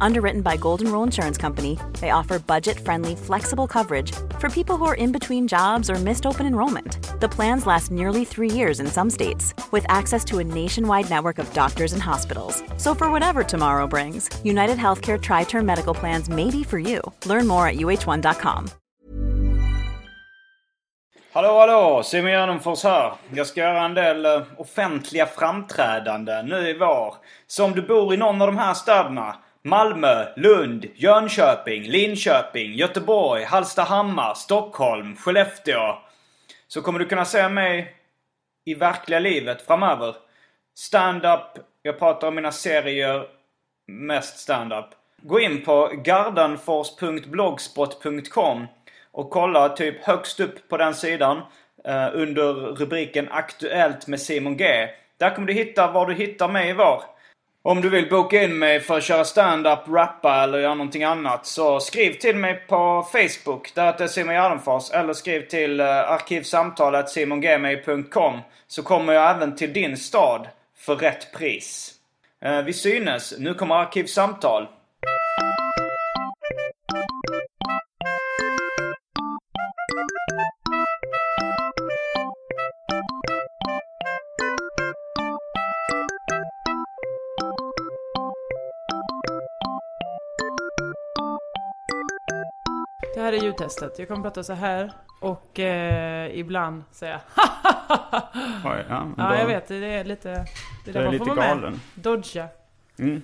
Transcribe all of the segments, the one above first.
Underwritten by Golden Rule Insurance Company, they offer budget friendly, flexible coverage for people who are in between jobs or missed open enrollment. The plans last nearly three years in some states, with access to a nationwide network of doctors and hospitals. So, for whatever tomorrow brings, United Healthcare Tri Term Medical Plans may be for you. Learn more at uh1.com. Hallå hallå! Simon Gärdenfors här. Jag ska göra en del eh, offentliga framträdanden nu i vår. Så om du bor i någon av de här städerna Malmö, Lund, Jönköping, Linköping, Göteborg, Hallstahammar, Stockholm, Skellefteå. Så kommer du kunna se mig i verkliga livet framöver. Stand-up, jag pratar om mina serier, mest stand-up. Gå in på gardenfors.blogspot.com och kolla typ högst upp på den sidan eh, under rubriken Aktuellt med Simon G. Där kommer du hitta var du hittar mig var. Om du vill boka in mig för att köra stand-up, rappa eller göra någonting annat så skriv till mig på Facebook. Där heter Simon Gärdenfors. Eller skriv till eh, uh, arkivsamtalet simongmail.com så kommer jag även till din stad för rätt pris. Uh, vi synes. Nu kommer Arkivsamtal. Här är ljudtestet. Jag kommer prata så här och eh, ibland säga Oj, ja, men Ja, då- jag vet. Det är lite... Det Du är man lite får vara med. galen. Dodga. Mm.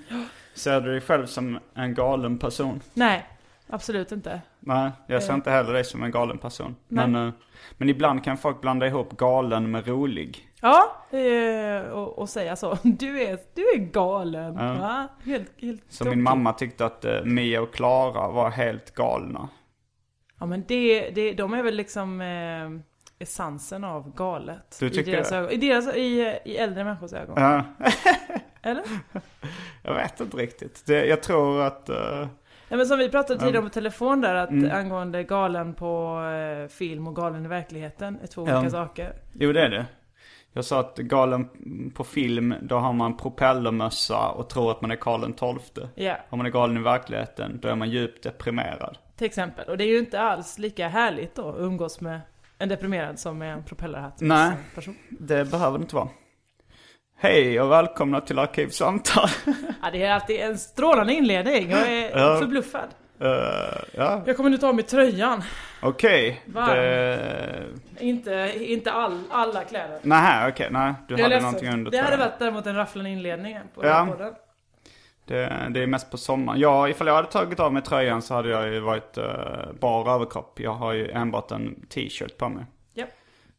Ser du dig själv som en galen person? Nej, absolut inte. Nej, jag ser Eh. inte heller dig som en galen person. Nej. Men, eh, men ibland kan folk blanda ihop galen med rolig. Ja, eh, och, och säga så. Du är, du är galen. Ja. Va? Helt, helt Så tokig. min mamma tyckte att eh, Mia och Klara var helt galna. Ja men det, det, de är väl liksom eh, essensen av galet. Du I tycker deras det? ögon. I, deras, i, I äldre människors ögon. Ja. Eller? jag vet inte riktigt. Det, jag tror att... eh, Ja, men som vi pratade tidigare om på telefon där, att Mm. angående galen på eh, film och galen i verkligheten är två Ja. olika saker. jo, det är det. Jag sa att galen på film, då har man propellermössa och tror att man är Karl XII. Ja, Om man är galen i verkligheten, då är man djupt deprimerad. Till exempel. Och det är ju inte alls lika härligt då att umgås med en deprimerad som med en propellerhatt Nej. person. Det behöver det inte vara. Hej och välkomna till Arkivsamtal. Ja, det är alltid en strålande inledning. Jag är Ja. förbluffad. Eh, ja, Jag kommer nu ta av mig tröjan. okej. Varm. Det... Inte, inte all, alla kläder. Nej, okej. Nej, du Jag hade någonting under Det hade varit däremot en rafflande inledning på Ja. den här podden. Det, det är mest på sommaren. Ja, ifall jag hade tagit av mig tröjan så hade jag ju varit uh, bar överkropp. Jag har ju enbart en t-shirt på mig. Ja.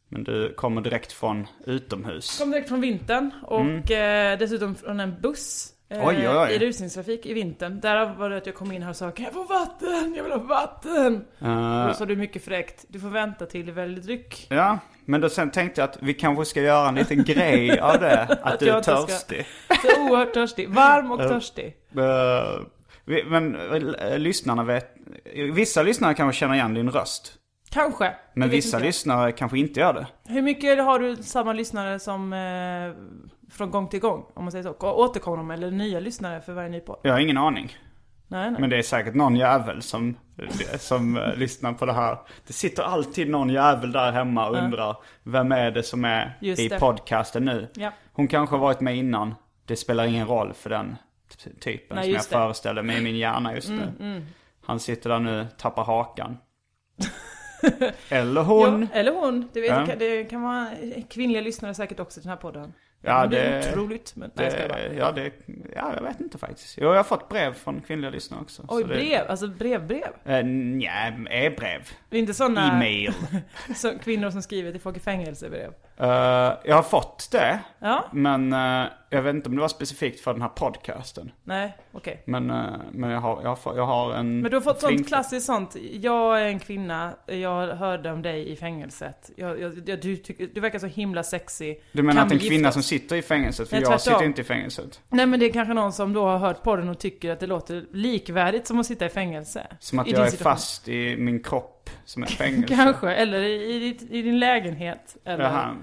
Men du kommer direkt från utomhus. Kom direkt från vintern och eh, dessutom från en buss. eh, Mm. Oj, oj, oj. I rusningstrafik i vintern. Där var det att jag kom in här och sa Kan jag få vatten? Jag vill ha vatten! Eh, Och då sa du mycket fräckt Du får vänta till väljer dryck. ja, men då sen tänkte jag att vi kanske ska göra en liten grej av det. Att, du är ska- törstig. Så oerhört törstig. Varm och Ja. törstig. Eh, vi- men uh, lyssnarna vet... Vissa lyssnare kanske känner igen din röst. Kanske. Men vissa inte lyssnare kanske inte gör det. Hur mycket har du samma lyssnare som eh, från gång till gång? Om man säger så. Återkommer eller nya lyssnare för varje ny podd? Jag har ingen aning. Nej, nej. Men det är säkert någon jävel som, som eh, lyssnar på det här. Det sitter alltid någon jävel där hemma och undrar vem är det som är Just i det. podcasten nu. Ja. Hon kanske har varit med innan. Det spelar ingen roll för den t- typen Nej, som jag just det. Mm, föreställer mig i min hjärna just nu. Han sitter där nu, tappar hakan. Eller hon. Ja, eller hon. Det, vet, Ja. det, kan, det kan vara kvinnliga lyssnare säkert också till den här podden. Ja, det är det- otroligt. Men, nej, jag. Det, ja, det, ja, jag vet inte faktiskt. Jo, jag har fått brev från kvinnliga lyssnare också. Oj, så det- brev. Alltså brevbrev. Eh, Nja, e-brev. Det är inte sådana E-mail. så, kvinnor som skriver till folk i fängelse brev. Eh, jag har fått det. Ja, Men eh, jag vet inte om det var specifikt för den här podcasten. nej, okej. Men, eh, men jag, har, jag, har, jag har en... Men du har fått sånt klassiskt sånt. Jag är en kvinna, jag hörde om dig i fängelset. Jag, jag, jag, du, tycker, du verkar så himla sexig. Du menar Kan att en vi kvinna som sitter i fängelset? För Nej, jag sitter inte i fängelset. Nej men det är kanske någon som då har hört podden och tycker att det låter likvärdigt som att sitta i fängelse. Som att jag är situation. fast i min kropp som ett fängelse. Kanske, eller i, i, din lägenhet. Eller Jaha.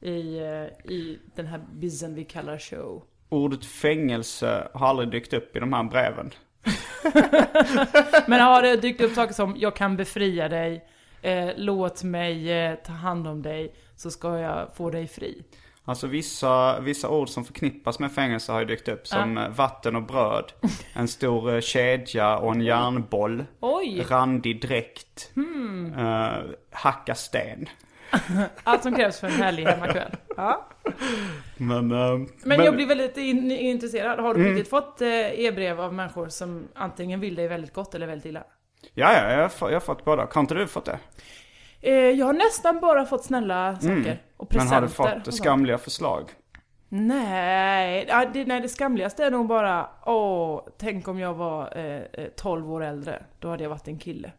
i, eh, i den här bizzen vi kallar show. Ordet fängelse har aldrig dykt upp i de här breven. Men har det dykt upp saker som jag kan befria dig, eh, låt mig eh, ta hand om dig, så ska jag få dig fri. Alltså vissa, vissa ord som förknippas med fängelse har ju dykt upp. Som eh, vatten och bröd. En stor eh, kedja och en järnboll. Oj! Randig dräkt. Hmm. eh, hacka sten. Allt som krävs för en härlig hemmakväll. Ja. Men, eh, Men, jag blir väldigt in, intresserad. Har du Mm. riktigt fått eh, e-brev av människor som antingen vill dig väldigt gott eller väldigt illa? Ja, ja, jag har, jag har fått båda. Har inte du fått det? Eh, jag har nästan bara fått snälla saker. Och Mm. Men presenter. har du och fått skamliga förslag? Nej, det, nej, det skamligaste är nog bara Åh, tänk om jag var eh, eh, 12 år äldre. Då hade jag varit en kille.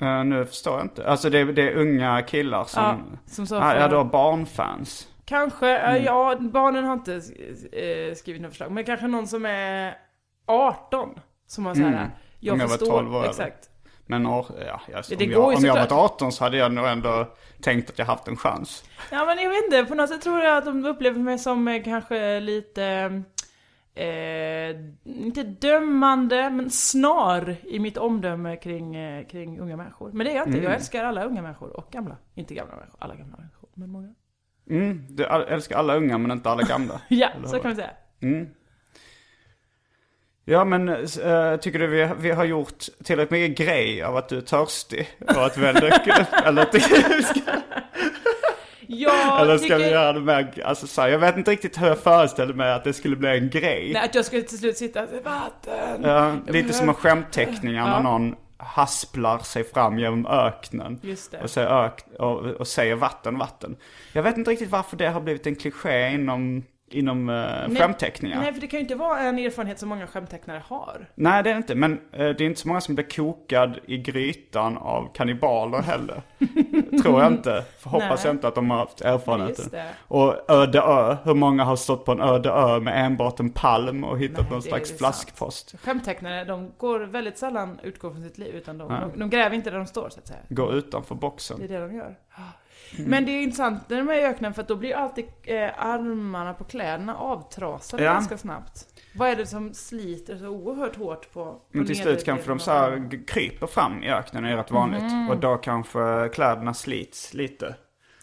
Eh, nu förstår jag inte. Alltså det, är- det är unga killar som... Ja, som sa ja, har barnfans. Kanske, eh, Mm. ja, barnen har inte eh, skrivit några förslag. Men kanske någon som är 18. Som har såhär, Mm. jag jag var förstår. 12 år äldre. exakt. Men ja, jag, Det om, jag, om jag varit 18 så hade jag nog ändå tänkt att jag haft en chans. Ja men jag vet inte, på något sätt tror jag att de upplever mig som eh, kanske lite... Eh, inte dömande, men snar i mitt omdöme kring, eh, kring unga människor. Men det är jag inte. Jag Mm. älskar alla unga människor och gamla. Inte gamla människor, alla gamla människor, men många. Mm, du älskar alla unga men inte alla gamla. Ja, så kan man säga. Mm. Ja men äh, tycker du vi, vi har gjort tillräckligt mycket grej av att du är törstig? Och att vi eller, att- Jag eller ska tycker... vi göra det mer, alltså så här, jag vet inte riktigt hur jag föreställer mig att det skulle bli en grej. Nej, att jag skulle till slut sitta och säga, vatten. Ja, lite behöver- som en skämtteckningar när Ja. någon hasplar sig fram genom öknen. Just det. Och säger, ök, och, och säger vatten, vatten. Jag vet inte riktigt varför det har blivit en kliché inom, inom uh, skämtteckningar. Nej, för det kan ju inte vara en erfarenhet som många skämttecknare har. Nej, det är det inte. Men eh, det är inte så många som blir kokad i grytan av kannibaler heller. Tror jag inte. Hoppas Nej. jag inte att de har haft erfarenheten. Och öde ö. Hur många har stått på en öde ö med enbart en palm och hittat Nej, någon slags sant. flaskpost? Skämttecknare, de går väldigt sällan utgår från sitt liv, utan de, de, de gräver inte där de står, så att säga. Går utanför Det är boxen. det de gör. Mm. Men det är intressant när de är i öknen för att då blir alltid eh, armarna på kläderna avtrasade Ja. ganska snabbt. Vad är det som sliter så oerhört hårt på, på Men till slut kanske de så här kryper fram i öknen, är rätt vanligt. Mhm. Och då kanske kläderna slits lite.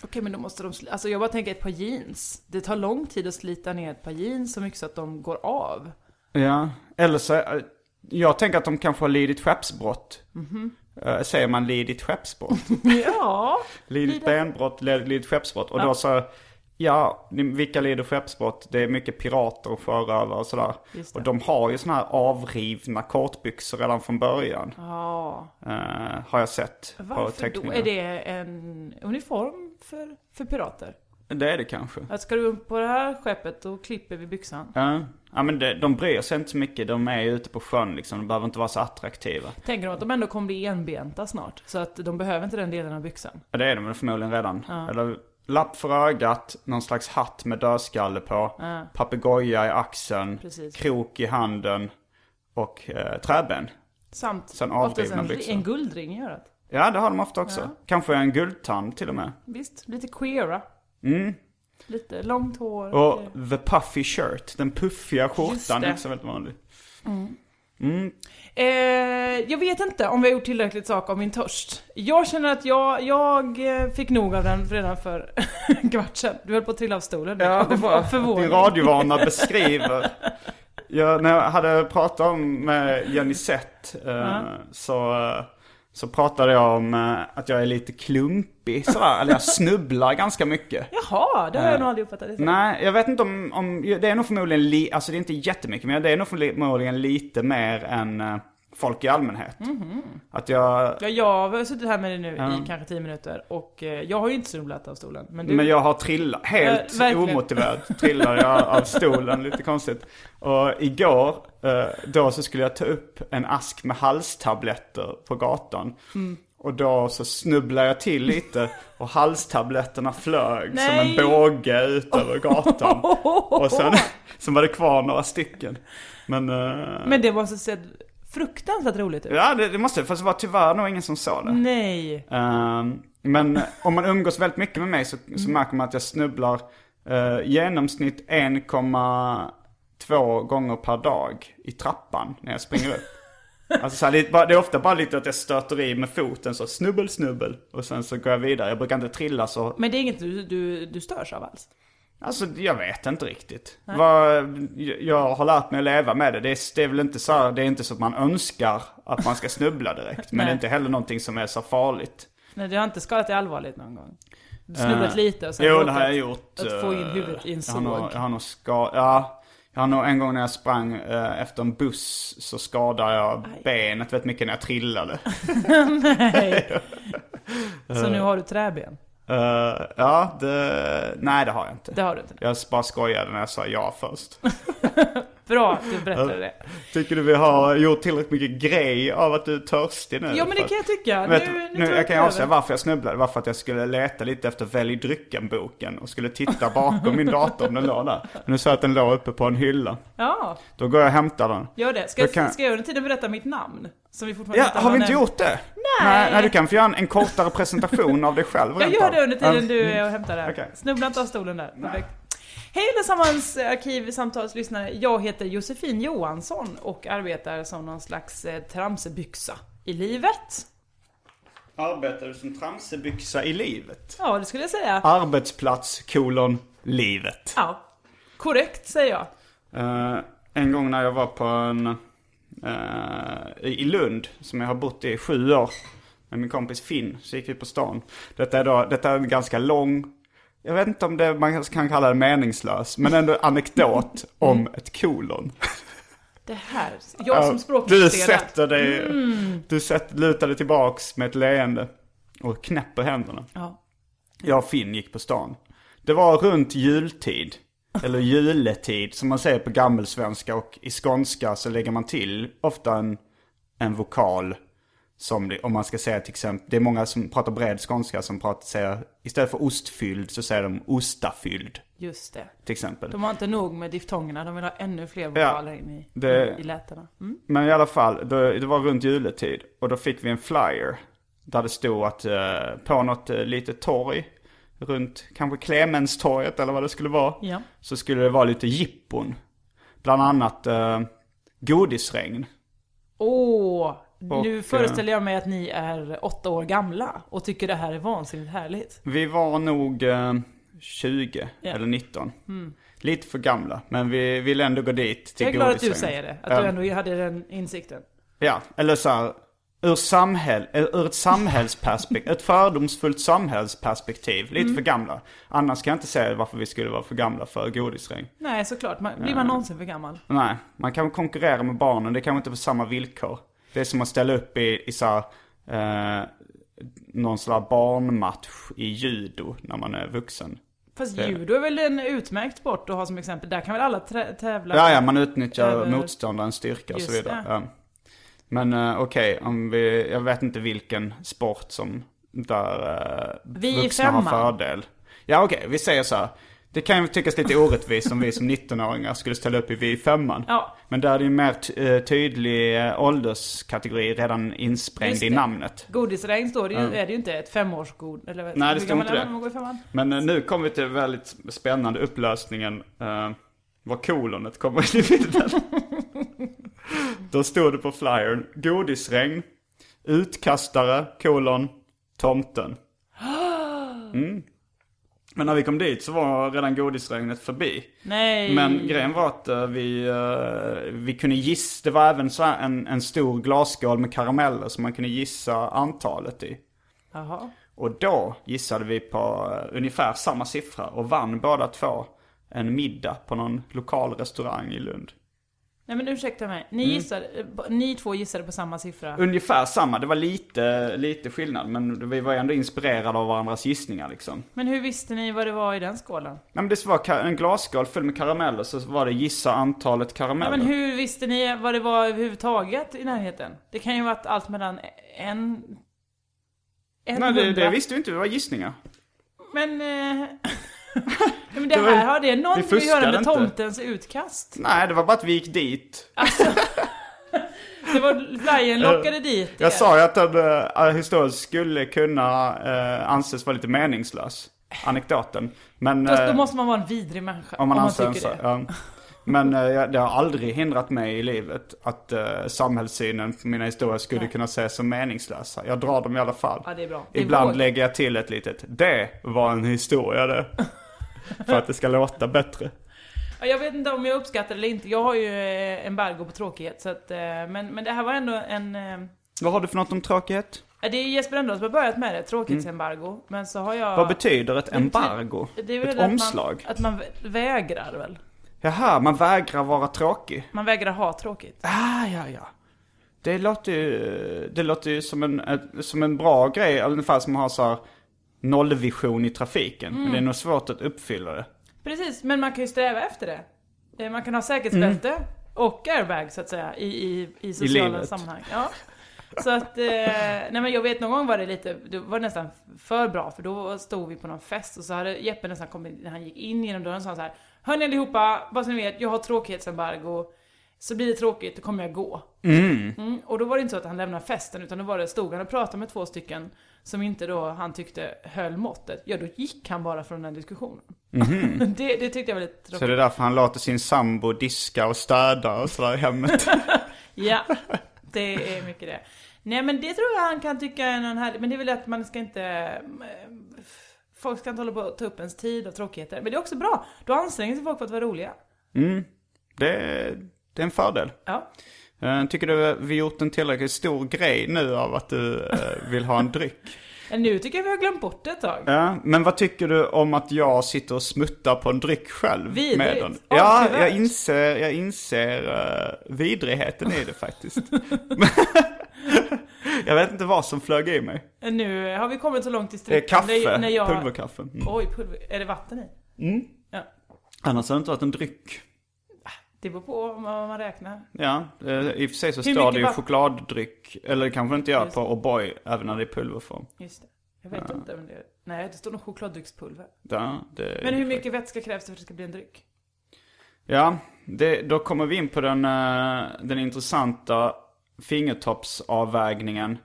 Okej men då måste de Alltså jag bara tänker ett par jeans. Det tar lång tid att slita ner ett par jeans så mycket så att de går av. Ja, eller så, eh, jag tänker att de kanske har lidit skeppsbrott. Mhm. Eh, säger man lidit skeppsbrott? ja, lidit benbrott, lidit skeppsbrott. Och Ja. då så, ja, vilka lider skeppsbrott? Det är mycket pirater och sjörövare och sådär. Och de har ju sådana här avrivna kortbyxor redan från början. ja. eh, har jag sett på Varför då? Är det en uniform för, för pirater? Det är det kanske. Att ska du upp på det här skeppet då klipper vi byxan. Ja, ja men det, de bryr sig inte så mycket. De är ju ute på sjön liksom. De behöver inte vara så attraktiva. Tänker de att de ändå kommer bli enbenta snart? Så att de behöver inte den delen av byxan? Ja, det är de förmodligen redan. Ja. Eller lapp för ögat, någon slags hatt med dödskalle på. Ja. Papegoja i axeln, Precis. krok i handen och eh, träben. Samt Sen oftast en, byxor. en guldring i örat. Ja, det har de ofta också. Ja. Kanske en guldtand till och med. Visst, lite queera. Mm. Lite långt hår. Och the puffy shirt, den puffiga skjortan är också väldigt vanlig. Eh, jag vet inte om vi har gjort tillräckligt sak om min törst. Jag känner att jag, jag eh, fick nog av den redan för en kvart sedan. Du höll på att trilla av stolen. Ja, det Av- var av din förvåning. radiovana beskriver. Jag, när jag hade pratat om med Jenny Sett eh, Ja. så, eh, Så pratade jag om eh, att jag är lite klumpig sådär, eller jag snubblar ganska mycket. Jaha, det har jag nog aldrig uppfattat det som. Nej, jag vet inte om, om det är nog förmodligen, li, alltså det är inte jättemycket, men det är nog förmodligen lite mer än eh, folk i allmänhet. Att jag, Ja, jag har suttit här med dig nu i kanske 10 minuter och eh, jag har ju inte snubblat av stolen. Men du, men jag har trillat, helt verkligen. omotiverat trillade jag av stolen, lite konstigt. Och igår, eh, då så skulle jag ta upp en ask med halstabletter på gatan. Mm. Och då så snubblade jag till lite och halstabletterna flög som Nej. en båge ut över gatan. Och sen, sen var det kvar några stycken. Men, eh, men det måste se fruktansvärt roligt ut. ja det, det måste fast det var tyvärr nog ingen som sa det. Nej. Ehm, men om man umgås väldigt mycket med mig så, så märker man att jag snubblar uh, genomsnitt 1,2 gånger per dag i trappan när jag springer upp. Alltså så här, det är ofta bara lite att jag stöter i med foten så snubbel snubbel och sen så går jag vidare. Jag brukar inte trilla så, Men det är inget du, du, du störs av alls? Alltså jag vet inte riktigt. Vad, jag- har lärt mig att leva med det. Det är, det är väl inte så det är inte så att man önskar att man ska snubbla direkt. Men det är inte heller någonting som är så farligt. Nej, du har inte skadat dig allvarligt någon gång? Du snubblat Eh, lite och sen Jo, det har jag gjort. Att få in eh, huvudet i en Jag har nog, såg. jag har nog ska, ja. Jag har nog en gång när jag sprang eh, efter en buss så skadade jag benet väldigt mycket när jag trillade. Nej. Så nu har du träben? Eh, ja, det, nej det har jag inte. Det har du inte. Jag bara skojade när jag sa ja först. Bra att du berättade det. Tycker du vi har gjort tillräckligt mycket grej av att du är törstig nu? Ja men det kan jag tycka. Vet, nu, nu, nu, jag kan ju avslöja varför jag snubblade. Det var för att jag skulle leta lite efter Välj drycken-boken och skulle titta bakom min dator om den låg där. Men nu sa jag att den låg uppe på en hylla. Ja, Då går jag och hämtar den. gör det. Ska, Då kan- ska jag under tiden berätta mitt namn? Som vi fortfarande Ja, inte har vi inte gjort det? Nej. Nej, du kan få göra en, en kortare presentation av dig själv Jag gör det under tiden Mm. du är och hämtar det. Okej. Snubbla inte av stolen där. Perfekt. Hej allesammans arkivsamtalslyssnare. Jag heter Josefin Johansson och arbetar som någon slags eh, tramsebyxa i livet. Arbetar du som tramsebyxa i livet? Ja, det skulle jag säga. Arbetsplats, kolon, livet. Ja, korrekt säger jag. Eh, en gång när jag var på en... eh, i Lund, som jag har bott i sju år. Med min kompis Finn, så gick vi på stan. Detta är, då, detta är en ganska lång... Jag vet inte om det, man kan kalla det meningslös, men ändå anekdot om ett kolon. Det här, jag som Du språkintresserad. sätter dig, du sätter, lutar dig tillbaks med ett leende och knäpper händerna. Ja. Jag och Finn gick på stan. Det var runt jultid. Eller juletid som man säger på gammelsvenska och i skånska så lägger man till ofta en, en vokal. Som det, om man ska säga till exempel, det är många som pratar bred skånska som pratar, säger, istället för ostfylld så säger de ostafylld. Just det. Till exempel. De har inte nog med diftongerna, de vill ha ännu fler vokaler in i, det- i lätena. Mm. Men i alla fall, då, det var runt juletid. Och då fick vi en flyer. Där det stod att eh, på något eh, litet torg. Runt kanske Clemenstorget eller vad det skulle vara. Ja. Så skulle det vara lite jippon. Bland annat eh, godisregn. Åh, Och, nu föreställer jag mig att ni är åtta år gamla och tycker det här är vansinnigt härligt. Vi var nog eh, 20 Ja. eller 19. Lite för gamla. Men vi ville ändå gå dit till Jag är glad att du säger det, att du ändå hade den insikten. Ja, eller så här, ur, samhäll, eh, ur ett samhällsperspektiv, ett fördomsfullt samhällsperspektiv, lite Mm. för gamla. Annars kan jag inte säga varför vi skulle vara för gamla för godisregn. Nej, såklart. Man, blir man någonsin för gammal? Nej, man kan konkurrera med barnen, det kan inte på samma villkor. Det är som att ställa upp i, i så här, eh, någon slags barnmatch i judo när man är vuxen. Fast Det- judo är väl en utmärkt sport att ha som exempel. Där kan väl alla tävla? Ja, ja, man utnyttjar Över- motståndarens styrka och så Just vidare. det. Ja. Men eh, okej, om vi, jag vet inte vilken sport som där uh, Vi vuxna har femman. fördel. Ja okej, vi säger så här. Det kan ju tyckas lite orättvist om vi som 19-åringar skulle ställa upp i vi i femman. Ja. Men där är det ju mer ty- eh, tydlig eh, ålderskategori redan insprängd i namnet. Godisregn står det ju, är det ju inte ett femårsgod... Eller Nej, det står inte det. Men eh, nu kommer vi till väldigt spännande upplösningen. Uh, var kolonet kommer in i bilden. Då stod det på flyern. Godisregn. Utkastare, kolon, tomten. Mm. Men när vi kom dit så var redan godisregnet förbi. Nej. Men grejen var att eh, vi, eh, vi kunde gissa, det var även så en, en stor glasskål med karameller som man kunde gissa antalet i. Jaha. Och då gissade vi på eh, ungefär samma siffra och vann båda två en middag på någon lokal restaurang i Lund. Nej men ursäkta mig. Ni Mm. gissade, eh, ni två gissade på samma siffra. Ungefär samma, det var lite, lite skillnad men vi var ändå inspirerade av varandras gissningar liksom. Men hur visste ni vad det var i den skålen? Nej, men det var en glasskål full med karameller så var det gissa antalet karameller. men hur visste ni vad det var överhuvudtaget i närheten? Det kan ju varit allt mellan en... en Nej det, det visste vi inte, det var gissningar. Men... Eh... men det Det var- här har det någonting vi att göra med inte. tomtens utkast? Nej, det var bara att vi gick dit. Det var flyern lockade dit er. Jag sa ju att den uh, historien skulle kunna uh, anses vara lite meningslös. Anekdoten. Men... Då, då eh, måste man vara en vidrig människa. om man anser tycker så. det. Ja. Men eh, det har aldrig hindrat mig i livet att uh, samhällssynen på mina historier skulle Nej. kunna ses som meningslösa. Jag drar dem i alla fall. Ja, det är bra. Det är Ibland lägger jag till ett litet Det var en historia det. För att det ska låta bättre. Ja, jag vet inte om jag uppskattar det eller inte. Jag har ju eh, embargo på tråkighet. Så att, eh, men, men det här var ändå en... eh, Vad har du för något om tråkighet? Det är Jesper Rönndahl som har börjat med det, tråkighetsembargo. Men så har jag... Vad betyder ett embargo? Det är väl Ett att omslag? Man, att man vä- vägrar väl? Jaha, man vägrar vara tråkig. Man vägrar ha tråkigt. Ah, ja, ja. Det låter ju, det låter ju som en, som en bra grej, ungefär som att ha så här nollvision i trafiken. Men det är nog svårt att uppfylla det. Precis, men man kan ju sträva efter det. Eh, Man kan ha säkerhetsbälte Mm. och airbag så att säga i, i, i sociala livet. sammanhang. Ja. Så att, eh, nej men jag vet någon gång var det lite, det var nästan för bra för då stod vi på någon fest och så hade Jeppe nästan kommit, när han gick in genom dörren så sa han så här Hörni allihopa, bara så ni vet, jag har tråkighetsembargo. Så blir det tråkigt, då kommer jag gå. Mm, och då var det inte så att han lämnade festen utan då var det, stod han och pratade med två stycken som inte då han tyckte höll måttet. Ja, då gick han bara från den diskussionen. det, det tyckte jag var lite tråkigt. Så det är därför han låter sin sambo diska och städa och sådär i hemmet. Ja, det är mycket det. Nej men det tror jag han kan tycka är någon härlig, men det är väl att man ska inte... eh, Folk ska inte hålla på att ta upp ens tid och tråkigheter. Men det är också bra, då anstränger sig folk för att vara roliga. Det, det är en fördel. Ja. Eh, Tycker du vi gjort en tillräckligt stor grej nu av att du eh, vill ha en dryck? Nu tycker jag vi har glömt bort det ett tag. Ja, men vad tycker du om att jag sitter och smuttar på en dryck själv? Vidrigt. Med den? Ja, jag inser, jag inser uh, vidrigheten i det faktiskt. jag vet inte vad som flög i mig. Nu har vi kommit så långt i strippen. kaffe, när jag... pulverkaffe. Mm. Oj, pulver. Är det vatten i? Ja. Annars har det inte varit en dryck. Det beror på vad man räknar. Ja, eh, i och för sig så Hur står det ju vatten? chokladdryck. Eller det kanske inte gör Just på O'boy, även när det är pulverform. Just det. Jag vet inte om det är... Nej, det står nog chokladdryckspulver. Ja, det, Men hur mycket vätska krävs det för att det ska bli en dryck? Ja, det, då kommer vi in på den, eh, den intressanta fingertoppsavvägningen.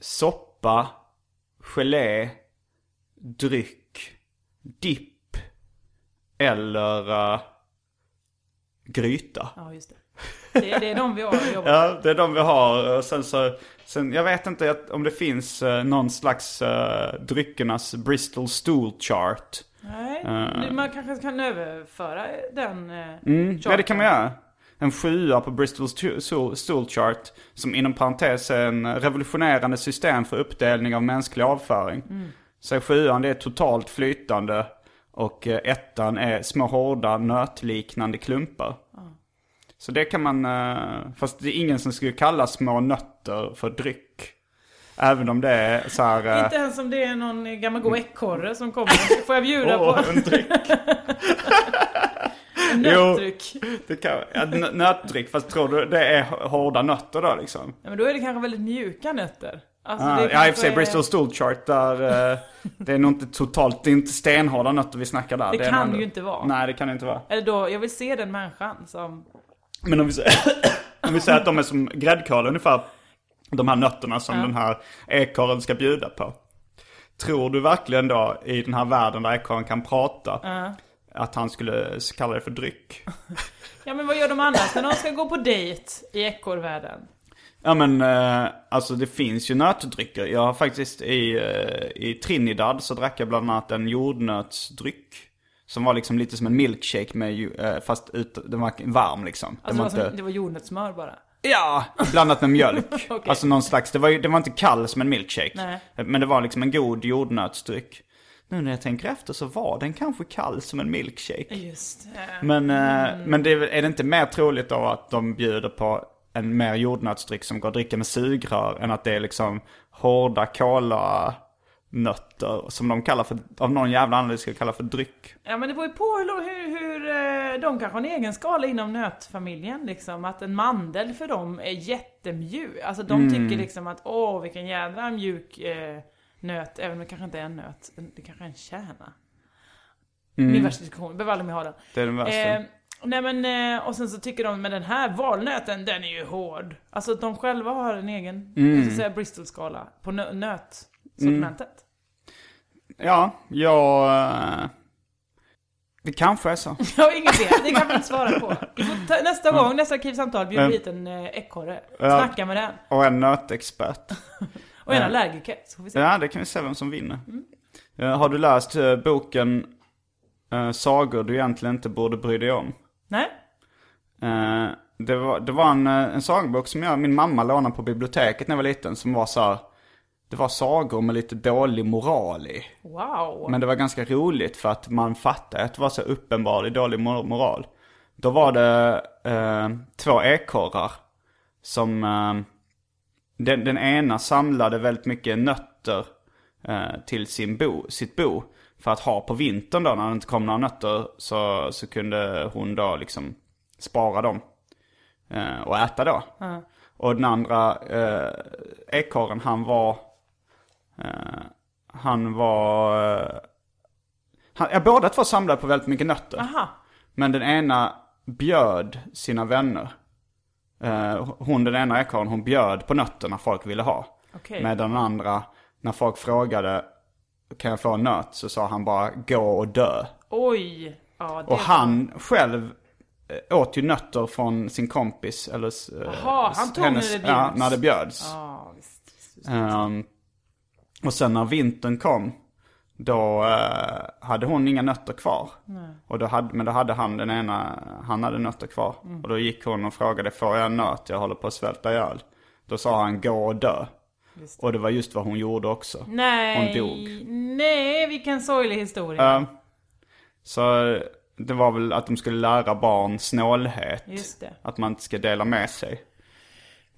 Soppa, gelé, dryck, dipp eller eh, gryta. Ja, just det. Det, det är de vi har jobbat. Ja, det är de vi har. Och Sen så, sen, jag vet inte om det finns eh, någon slags uh, dryckernas Bristol Stool Chart. Nej, Eh. man kanske kan överföra den uh, Mm, ja, det kan man göra. En sjua på Bristol Stool- Chart. Som inom parentes är en revolutionerande system för uppdelning av mänsklig avföring. Så sjuan det är totalt flytande. Och eh, ettan är små hårda nötliknande klumpar. Så det kan man, eh, fast det är ingen som skulle kalla små nötter för dryck. Även om det är så här... eh, Inte ens om det är någon gammal god ekorre som kommer. Får jag bjuda åh, på en dryck. en jo. nötdryck? Det kan, ja, nö- nötdryck, fast tror du det är hårda nötter då liksom? Ja, men då är det kanske väldigt mjuka nötter. Alltså, Ah, det ja, i och för sig Bristol Stool Chart där eh, det är nog inte totalt, det är inte stenhårda nötter vi snackar där. Det är kan nog- ju inte vara. Nej, det kan det inte vara. Eller då, jag vill se den människan som... Men om vi, säger, om vi säger att de är som gräddkål ungefär, de här nötterna som Ja. den här ekorren ska bjuda på. Tror du verkligen då i den här världen där ekorren kan prata, att han skulle kalla det för dryck? Ja men vad gör de annars när de ska gå på dejt i ekorrvärlden? Ja men eh, alltså det finns ju nötdrycker. Jag har faktiskt i, eh, i Trinidad så drack jag bland annat en jordnötsdryck. Som var liksom lite som en milkshake med, eh, fast ut, den var varm liksom. Alltså det, var som, det var jordnötssmör bara. Ja, blandat med mjölk. Okej. Alltså någon slags, det var, det var inte kall som en milkshake. Nej. Men det var liksom en god jordnötsdryck. Nu när jag tänker efter så var den kanske kall som en milkshake. Just eh, Men, eh, men det, är- är det inte mer troligt då att de bjuder på en mer jordnötsdryck som går att dricka med sugrör än att det är liksom hårda kola-nötter som de kallar för, av någon jävla anledning ska kalla för dryck. Ja men det var ju på hur, hur, hur eh, de kanske har en egen skala inom nötfamiljen liksom. Att en mandel för dem är jättemjuk. Alltså de Mm. tycker liksom att åh vilken jädra mjuk eh, nöt. Även om det kanske inte är en nöt. Det kanske är en kärna. Min värsta diskussion, behöver aldrig mer ha den. Det är den värsta. Eh, nej men, eh, och sen så tycker de, men den här valnöten, den är ju hård. Alltså de själva har en egen, Mm. jag ska säga Bristol-skala på nö- nötsortimentet. Ja, jag... eh, Det kanske är så. Jag har ingen idé, det kan vi inte svara på. Ta, nästa gång, nästa arkivsamtal, bjuder vi hit en eh, ekorre. Ja. Snacka med den. Och en nötexpert. Och en allergiker, så får vi se. Ja, det kan vi se vem som vinner. Eh, Har du läst boken Sagor du egentligen inte borde bry dig om? Nej? Eh, det, var, det var en, eh, en sagobok som jag, min mamma lånade på biblioteket när jag var liten som var så här, Det var sagor med lite dålig moral i. Wow. Men det var ganska roligt för att man fattade att det var så uppenbarligen dålig mor- moral. Då var det eh, två ekorrar som... Eh, den, den ena samlade väldigt mycket nötter till sin bo, sitt bo. För att ha på vintern då när det inte kom några nötter så, så kunde hon då liksom spara dem. Eh, och äta då. Och den andra eh, ekorren han var... Eh, han var... Eh, han, ja, båda två samlade på väldigt mycket nötter. Aha. Men den ena bjöd sina vänner. Eh, hon den ena ekorren, hon bjöd på nötterna folk ville ha. Okej. Medan den andra, när folk frågade kan jag få en nöt? Så sa han bara gå och dö. Oj. Ja, det Och han själv eh, åt ju nötter från sin kompis. Eller, eh, Jaha, han tog när det bjöds. Ja, när det bjöds. Ja, visst. visst, visst. Ehm, och sen när vintern kom, då eh, hade hon inga nötter kvar. Och då hade, men då hade han den ena, han hade nötter kvar. Mm. Och då gick hon och frågade, får jag en nöt? Jag håller på att svälta ihjäl. Då sa han, gå och dö. Och det var just vad hon gjorde också. Nej. Hon dog. Nej, vilken sorglig historia. Ehm, så det var väl att de skulle lära barn snålhet. Just det. Att man inte ska dela med sig.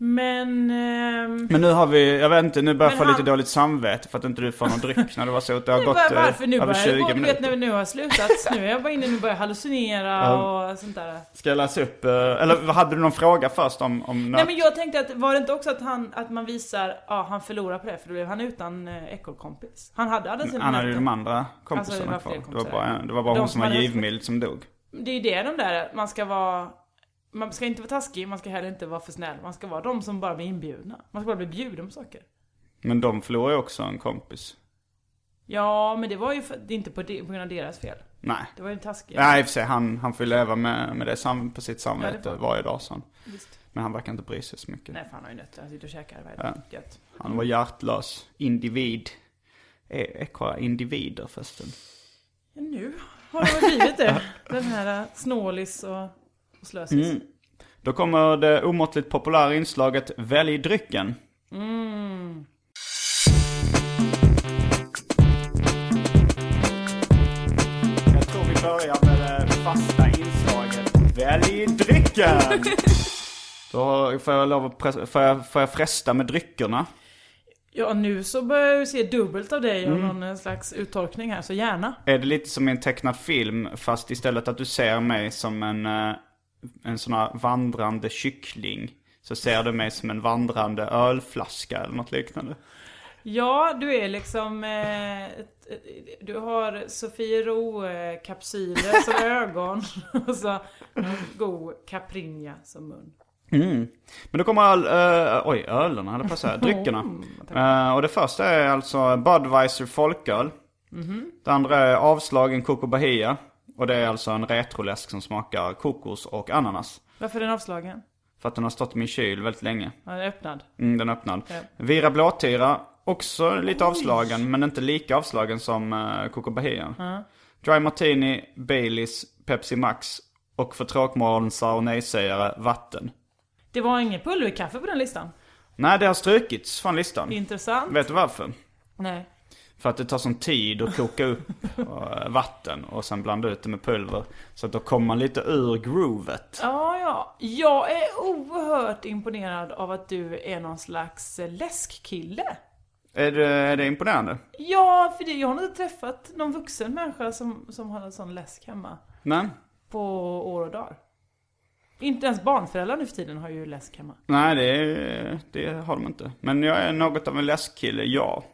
Men... ehm, Men nu har vi, jag vet inte, nu börjar jag få han- lite dåligt samvete för att inte du får någon dryck när det var så. Det har gått var, eh, varför nu över börjar 20 det gå? Du minuter. vet när vi nu har slutat. Nu är jag bara inne nu och börjar hallucinera och sånt där. Ska jag läsa upp, eh, eller hade du någon fråga först om, om Nej men jag tänkte att, var det inte också att han, att man visar, ja han förlorar på det för då blev han utan eh, ekorrkompis. Han hade alla sina Han hade ju de andra Alltså, det kompisarna var kvar. Det var bara, det var bara De hon som var givmild som dog. Det är ju det de där, man ska vara man ska inte vara taskig, man ska heller inte vara för snäll. Man ska vara de som bara blir inbjudna. Man ska bara bli bjuden på saker. Men de förlorade ju också en kompis. Ja, men det var ju för, inte på, de, på grund av deras fel. Nej. Det var ju en taskig. Nej i och för sig, han, han får ju leva med, med det sam, på sitt samvete Ja, varje dag. Visst. Men han verkar inte bry sig så mycket. Nej, för han har ju nötter. Han sitter och käkar varje dag. Gött. Han var hjärtlös. Individ. E- Ekorrar individer förresten. Ja, nu har det blivit det. Den här äh, snålis och, och slösis. Mm. Då kommer det omåttligt populära inslaget Välj drycken. Mm. Jag tror vi börjar med det fasta inslaget Välj drycken! Då får jag, lov att får jag, får jag fresta med dryckerna. Ja, nu så börjar jag ju se dubbelt av dig Mm. och någon eh, slags uttorkning här, så gärna. Är det lite som i en tecknad film fast istället att du ser mig som en, eh, en sån här vandrande kyckling så ser du mig som en vandrande ölflaska eller något liknande. Ja, du är liksom... Eh, du har Sofiero-kapsyler som ögon och så god Caprinja som mun. Mm. Men då kommer öl, eh, oj ölen höll jag på att säga, dryckerna. Eh, och det första är alltså Budweiser folköl. Det andra är avslagen Coco Bahia. Och det är alltså en retroläsk som smakar kokos och ananas. Varför är den avslagen? För att den har stått i min kyl väldigt länge. Ja, den är öppnad. Mm, den är öppnad. Ja. Vira blåtira, också lite avslagen men inte lika avslagen som uh, Coco Bahia. Dry Martini, Baileys, Pepsi Max och för tråkmånsar och nejsägare, vatten. Det var inget pulverkaffe på den listan. Nej, det har strukits från listan. Intressant. Vet du varför? Nej. För att det tar sån tid att koka upp eh, vatten och sen blanda ut det med pulver. Så att då kommer man lite ur groovet. Ja, ja. Jag är oerhört imponerad av att du är någon slags läskkille. Är det, är det imponerande? Ja, för det, jag har inte träffat någon vuxen människa som, som har en sån läsk hemma. Nej. På år och dagar. Inte ens barnföräldrar nu för tiden har ju läsk hemma. Nej, det, det har de inte. Men jag är något av en läskkille, ja.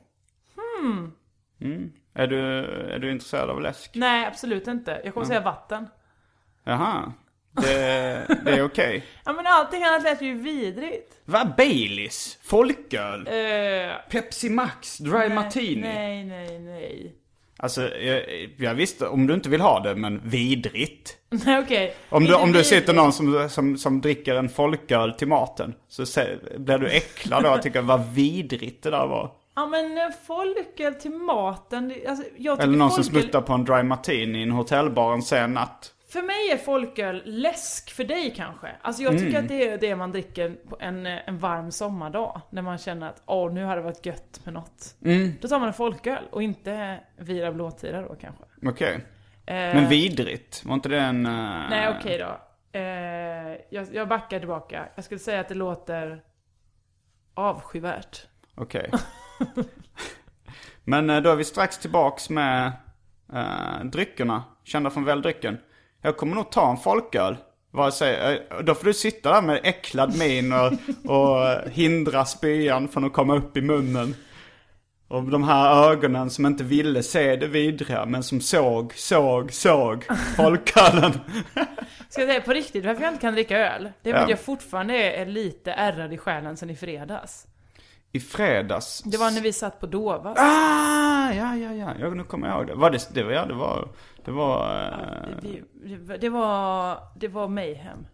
Hmm. Mm. Är, du, är du intresserad av läsk? Nej, absolut inte. Jag kommer säga vatten. Jaha. Det, det är okej. Ja men allting annat lät ju vidrigt. Va? Baileys? Folköl? Eh, Pepsi Max? Dry nej, Martini? Nej, nej, nej. Alltså, jag, jag visste om du inte vill ha det, men vidrigt. Nej okej. Om du, om du sitter någon som, som, som dricker en folköl till maten, så se, blir du äcklad då och tycker vad vidrigt det där var. Ja men eh, folköl till maten, alltså, Eller någon som folköl, smuttar på en dry martini i en hotellbar en sen natt. För mig är folköl läsk, för dig kanske. Alltså jag Mm. tycker att det är det man dricker på en, eh, en varm sommardag. När man känner att åh, nu har det varit gött med något. Mm. Då tar man en folköl och inte Vira Blåtira då kanske. Okej. Eh, Men vidrigt, var inte det en... eh, Nej okej då. Eh, jag, jag backar tillbaka. Jag skulle säga att det låter avskyvärt. Okej. Men eh, då är vi strax tillbaks med uh, dryckerna, kända från väldrycken. Jag kommer nog ta en folköl. Vare sig, eh, då får du sitta där med äcklad min och, och eh, hindra spyan från att komma upp i munnen. Och de här ögonen som inte ville se det vidriga men som såg, såg, såg folkölen. Ska jag säga på riktigt, varför jag inte kan dricka öl? Det är för att jag fortfarande är lite ärrad i själen sen i fredags. I fredags. Det var när vi satt på Dovas. Ah, ja, ja, ja. ja nu kommer jag ihåg det. Var det, det var, ja, det var, det var... eh, Det, var, det var mayhem.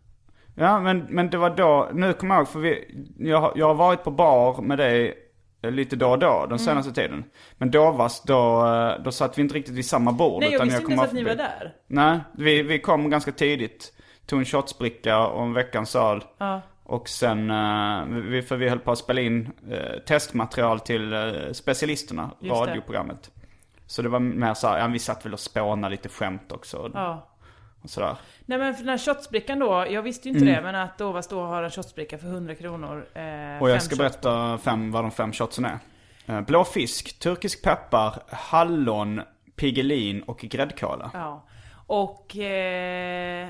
Ja, men, men det var då, nu kommer jag ihåg, för vi, jag, jag har varit på bar med dig eh, lite då och då Mm. den senaste tiden. Men då, var, då, eh, då satt vi inte riktigt vid samma bord. Nej, jag utan visste inte ens att ni var där. Nej, vi, vi kom ganska tidigt. Tog en shotsbricka och en veckans öl. Ja. Och sen, eh, för vi höll på att spela in eh, testmaterial till eh, specialisterna, Just det. radioprogrammet. Så det var mer så här, ja vi satt väl och spånade lite skämt också. Ja. Och sådär. Nej men för den här shotsbrickan då, jag visste ju inte det, men att Dovas då har en shotsbricka för 100 kronor. Eh, Mm. Och jag ska berätta fem, vad de fem shotsen är. Blå fisk, turkisk peppar, hallon, pigelin och gräddkola. Ja. Och eh,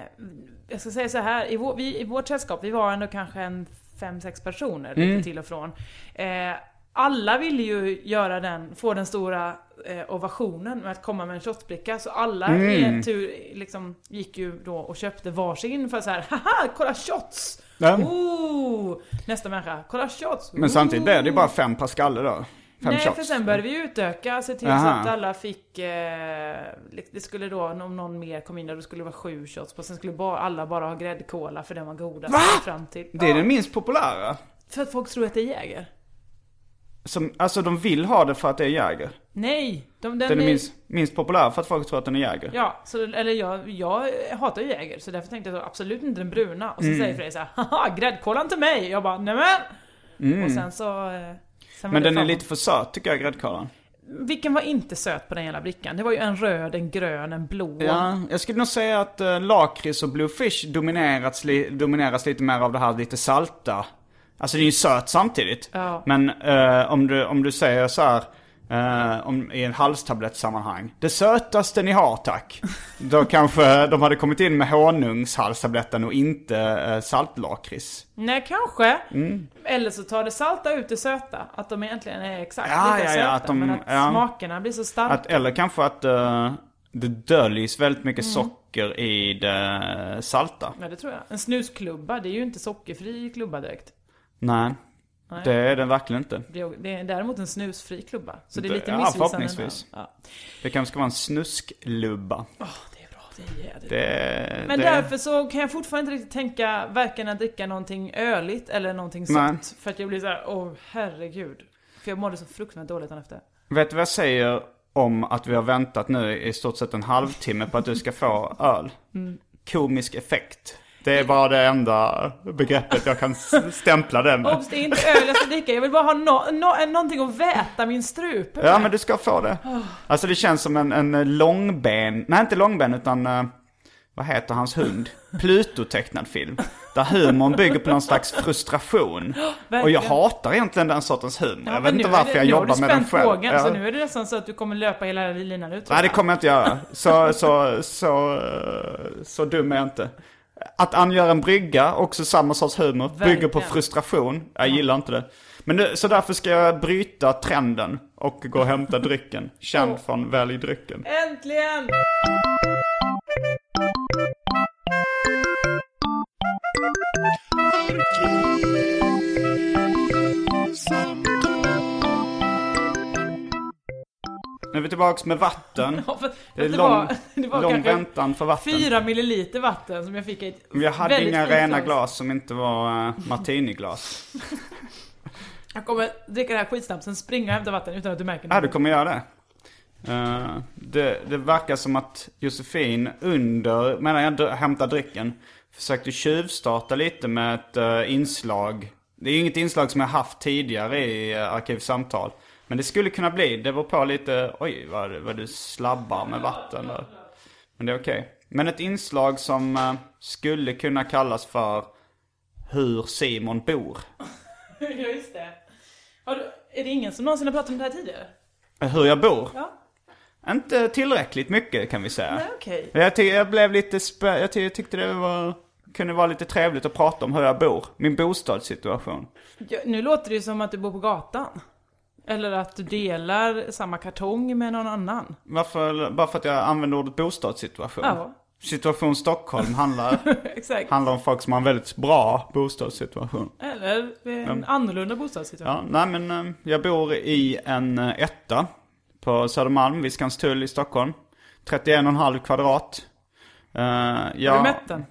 jag ska säga så här, i, vår, vi, i vårt sällskap, vi var ändå kanske en fem, sex personer Mm. lite till och från. Eh, alla ville ju göra den, få den stora eh, ovationen med att komma med en shotsbricka. Så alla Mm. tur liksom gick ju då och köpte varsin för så här, haha, kolla shots! Ja. Ooh! Nästa människa, kolla shots! Men samtidigt blev det Ooh! bara fem skalle då. Fem Nej, shots. för sen började vi utöka, se till så Aha. att alla fick... Eh, det skulle då, om någon mer kom in där, då skulle det vara sju shots på. Sen skulle bara, alla bara ha gräddkola för den var godast Va? fram till. Det är Ja, den minst populära. För att folk tror att det är Jäger. Som, alltså de vill ha det för att det är Jäger. Nej! De, den, Den är är- minst, minst populär för att folk tror att den är Jäger. Ja, så, eller jag, jag hatar ju Jäger, så därför tänkte jag så, absolut inte den bruna. Och så Mm. säger Fredrik såhär, haha, gräddkolan till mig! Jag bara, nämen! Och sen så... Sen. Men den är fan- lite för söt tycker jag, gräddkolan. Vilken var inte söt på den jävla brickan? Det var ju en röd, en grön, en blå. Ja, jag skulle nog säga att uh, lakrits och bluefish dominerats, li, domineras lite mer av det här lite salta. Alltså det är ju sött samtidigt. Ja. Men eh, om, du, om du säger så här eh, om, i en halstablettsammanhang. Det sötaste ni har tack. Då kanske de hade kommit in med honungshalstabletten och inte uh, saltlakrits. Nej, kanske. Mm. Eller så tar det salta ut det söta. Att de egentligen är exakt Ja, lika ja, ja, söta. att de- men att ja. smakerna blir så starka. Att, eller kanske att eh, det döljs väldigt Mm. mycket socker i det salta. Ja, det tror jag. En snusklubba, det är ju inte sockerfri klubba direkt. Nej, Nej. det är den verkligen inte. Det är, det är däremot en snusfri klubba. Så det är Det- lite ja, missvisande. förhoppningsvis. Ja. Det kanske ska vara en snusklubba. Åh, det är bra. Det är jädrigt. Det, Men det, därför så kan jag fortfarande inte riktigt tänka varken att dricka någonting öligt eller någonting sött. För att jag blir så här, åh herregud. För jag mådde så fruktansvärt dåligt efter. Vet du vad jag säger om att vi har väntat nu i stort sett en halvtimme på att du ska få öl? Mm. Komisk effekt. Det är bara det enda begreppet jag kan stämpla det med. Obs, det är inte öl jag ska dricka. Jag vill bara ha no- no- någonting att väta min strupe Ja med. men du ska få det. Alltså det känns som en, en långben, nej inte långben utan eh, vad heter hans hund? Pluto-tecknad film. Där humorn bygger på någon slags frustration. Och jag hatar egentligen den sortens humor. Ja, jag vet inte varför det- jag jobbar med den själv. Bågen, Ja. Så nu är det nästan så att du kommer löpa hela linan ut. Nej det kommer jag inte göra. Så, så, så, eh, så dum är jag inte. Att angöra en brygga, också samma sorts humor, bygger på Verkligen. frustration. Jag gillar inte det. Men nu, så därför ska jag bryta trenden och gå och hämta drycken. Känd från Välj drycken. Äntligen! Nu är vi tillbaks med vatten. Ja, för, Det är det, lång, var, det var lång väntan för vatten. fyra milliliter vatten som jag fick i ett jag hade väldigt inga rena glas som inte var uh, martiniglas. Jag kommer dricka det här skitsnabbt, sen springa och hämta vatten utan att du märker Ja, du kommer göra det. Eh, det. Det verkar som att Josefin under, medan jag hämtar drycken, försökte tjuvstarta lite med ett eh, inslag. Det är inget inslag som jag haft tidigare i uh, Arkivsamtal. Men det skulle kunna bli, det var på lite, oj vad, vad du slabbar med vatten där. Men det är okej. Men ett inslag som eh, skulle kunna kallas för Hur Simon bor. Ja, just det. Har du, är det ingen som någonsin har pratat om det här tidigare? Hur jag bor? Ja. Inte tillräckligt mycket kan vi säga. Nej. Men Jag, ty- jag blev lite spä- jag, ty- jag tyckte det var, kunde vara lite trevligt att prata om hur jag bor. Min bostadssituation. Ja, nu låter det ju som att du bor på gatan. Eller att du delar samma kartong med någon annan. Varför? Bara för att jag använder ordet bostadssituation. Ja. Situation Stockholm handlar, handlar om folk som har en väldigt bra bostadssituation. Eller en annorlunda bostadssituation. Ja, nej men eh, jag bor i en eh, etta på Södermalm, vid Skanstull i Stockholm. 31,5 kvadrat. Uh, ja, Har du mätt den?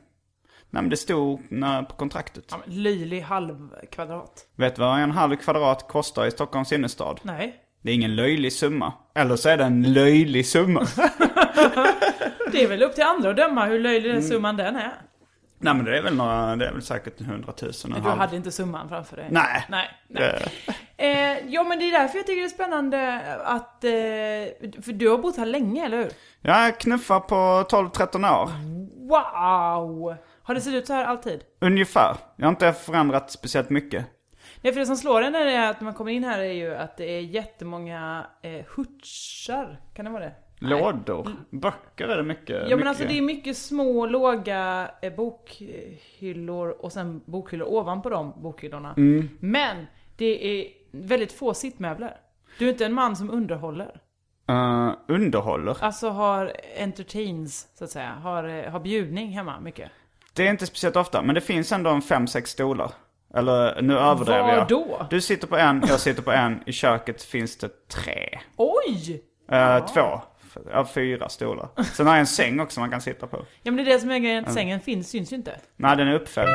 Nej men det stod när, på kontraktet. Ja, men löjlig halv kvadrat. Vet du vad en halv kvadrat kostar i Stockholms innerstad? Nej. Det är ingen löjlig summa. Eller så är det en löjlig summa. Det är väl upp till andra att döma hur löjlig Mm. den summan den är. Nej men det är väl, några, det är väl säkert 100 000 en Du halv. hade inte summan framför dig. Nej. Nej. nej. Eh, ja men det är därför jag tycker det är spännande att... Eh, för du har bott här länge, eller hur? jag knuffar på 12-13 år. Wow! Har det sett ut så här alltid? Ungefär. Jag har inte förändrat speciellt mycket. Nej, för det som slår en när det är att man kommer in här är ju att det är jättemånga eh, hutchar. Kan det vara det? Nej. Lådor. Böcker är det mycket. Ja mycket. men alltså det är mycket små, låga eh, bokhyllor och sen bokhyllor ovanpå de bokhyllorna. Mm. Men det är väldigt få sittmöbler. Du är inte en man som underhåller. Eh, underhåller. Alltså har entertains, så att säga. Har, eh, har bjudning hemma mycket. Det är inte speciellt ofta, men det finns ändå en 5-6 stolar. Eller nu överdriver Var jag. då? Du sitter på en, jag sitter på en. I köket finns det tre. Oj! Eh, Två. Ja, fyra stolar. Sen har jag en säng också man kan sitta på. Ja men det är det som är grejen, sängen finns, syns ju inte. Nej, den är uppfälld.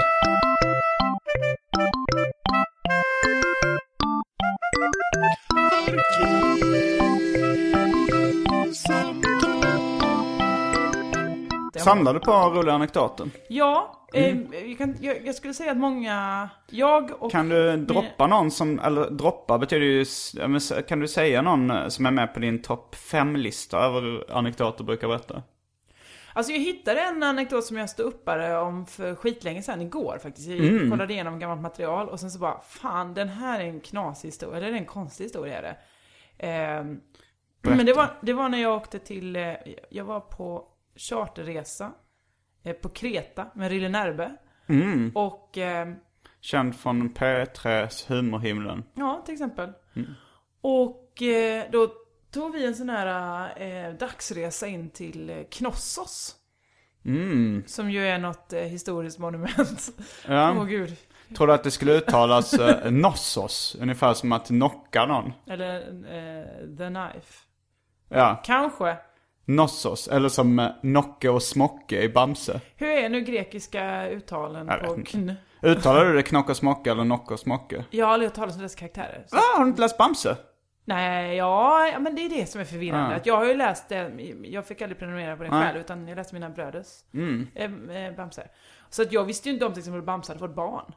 Det- Samlar du på roliga anekdoter? Ja, eh, jag, kan, jag, jag skulle säga att många, jag och... Mm. Kan du droppa någon som, eller droppa betyder ju, kan du säga någon eh, som är med på din topp 5-lista över anekdoter brukar berätta? Alltså jag hittade en anekdot som jag stod uppare om för skitlänge sedan, igår faktiskt. Jag kollade igenom gammalt material och sen så bara, fan den här är en knasig historia, eller det är en konstig historia är det. Ehm, men det var, det var när jag åkte till, eh, jag var på charterresa eh, på Kreta med Rille Närbe. Och ehm, Känd från P3s Humorhimlen. Ja, till exempel. Och eh, då tog vi en sån här eh, dagsresa in till eh, Knossos. Mm. Som ju är något eh, historiskt monument. Åh Ja. gud. Tror du att det skulle uttalas eh, Nossos? Ungefär som att knocka någon. Eller eh, The Knife. Ja. Kanske. Nossos, eller som eh, Nocke och Smocke i Bamse. Hur är nu grekiska uttalen Jag på kn? Uttalar du det Knock och Smocke eller Nocke och Smocke? Jag har aldrig hört talas om dessa karaktärer. Så. Ah, har du inte läst Bamse? Nej, ja, men det är det som är förvirrande. Att jag har ju läst det, jag fick aldrig prenumerera på den Nej. själv, utan jag läste mina bröders Mm. eh, eh, Bamse. Så att jag visste ju inte om till exempel Bamse hade fått barn.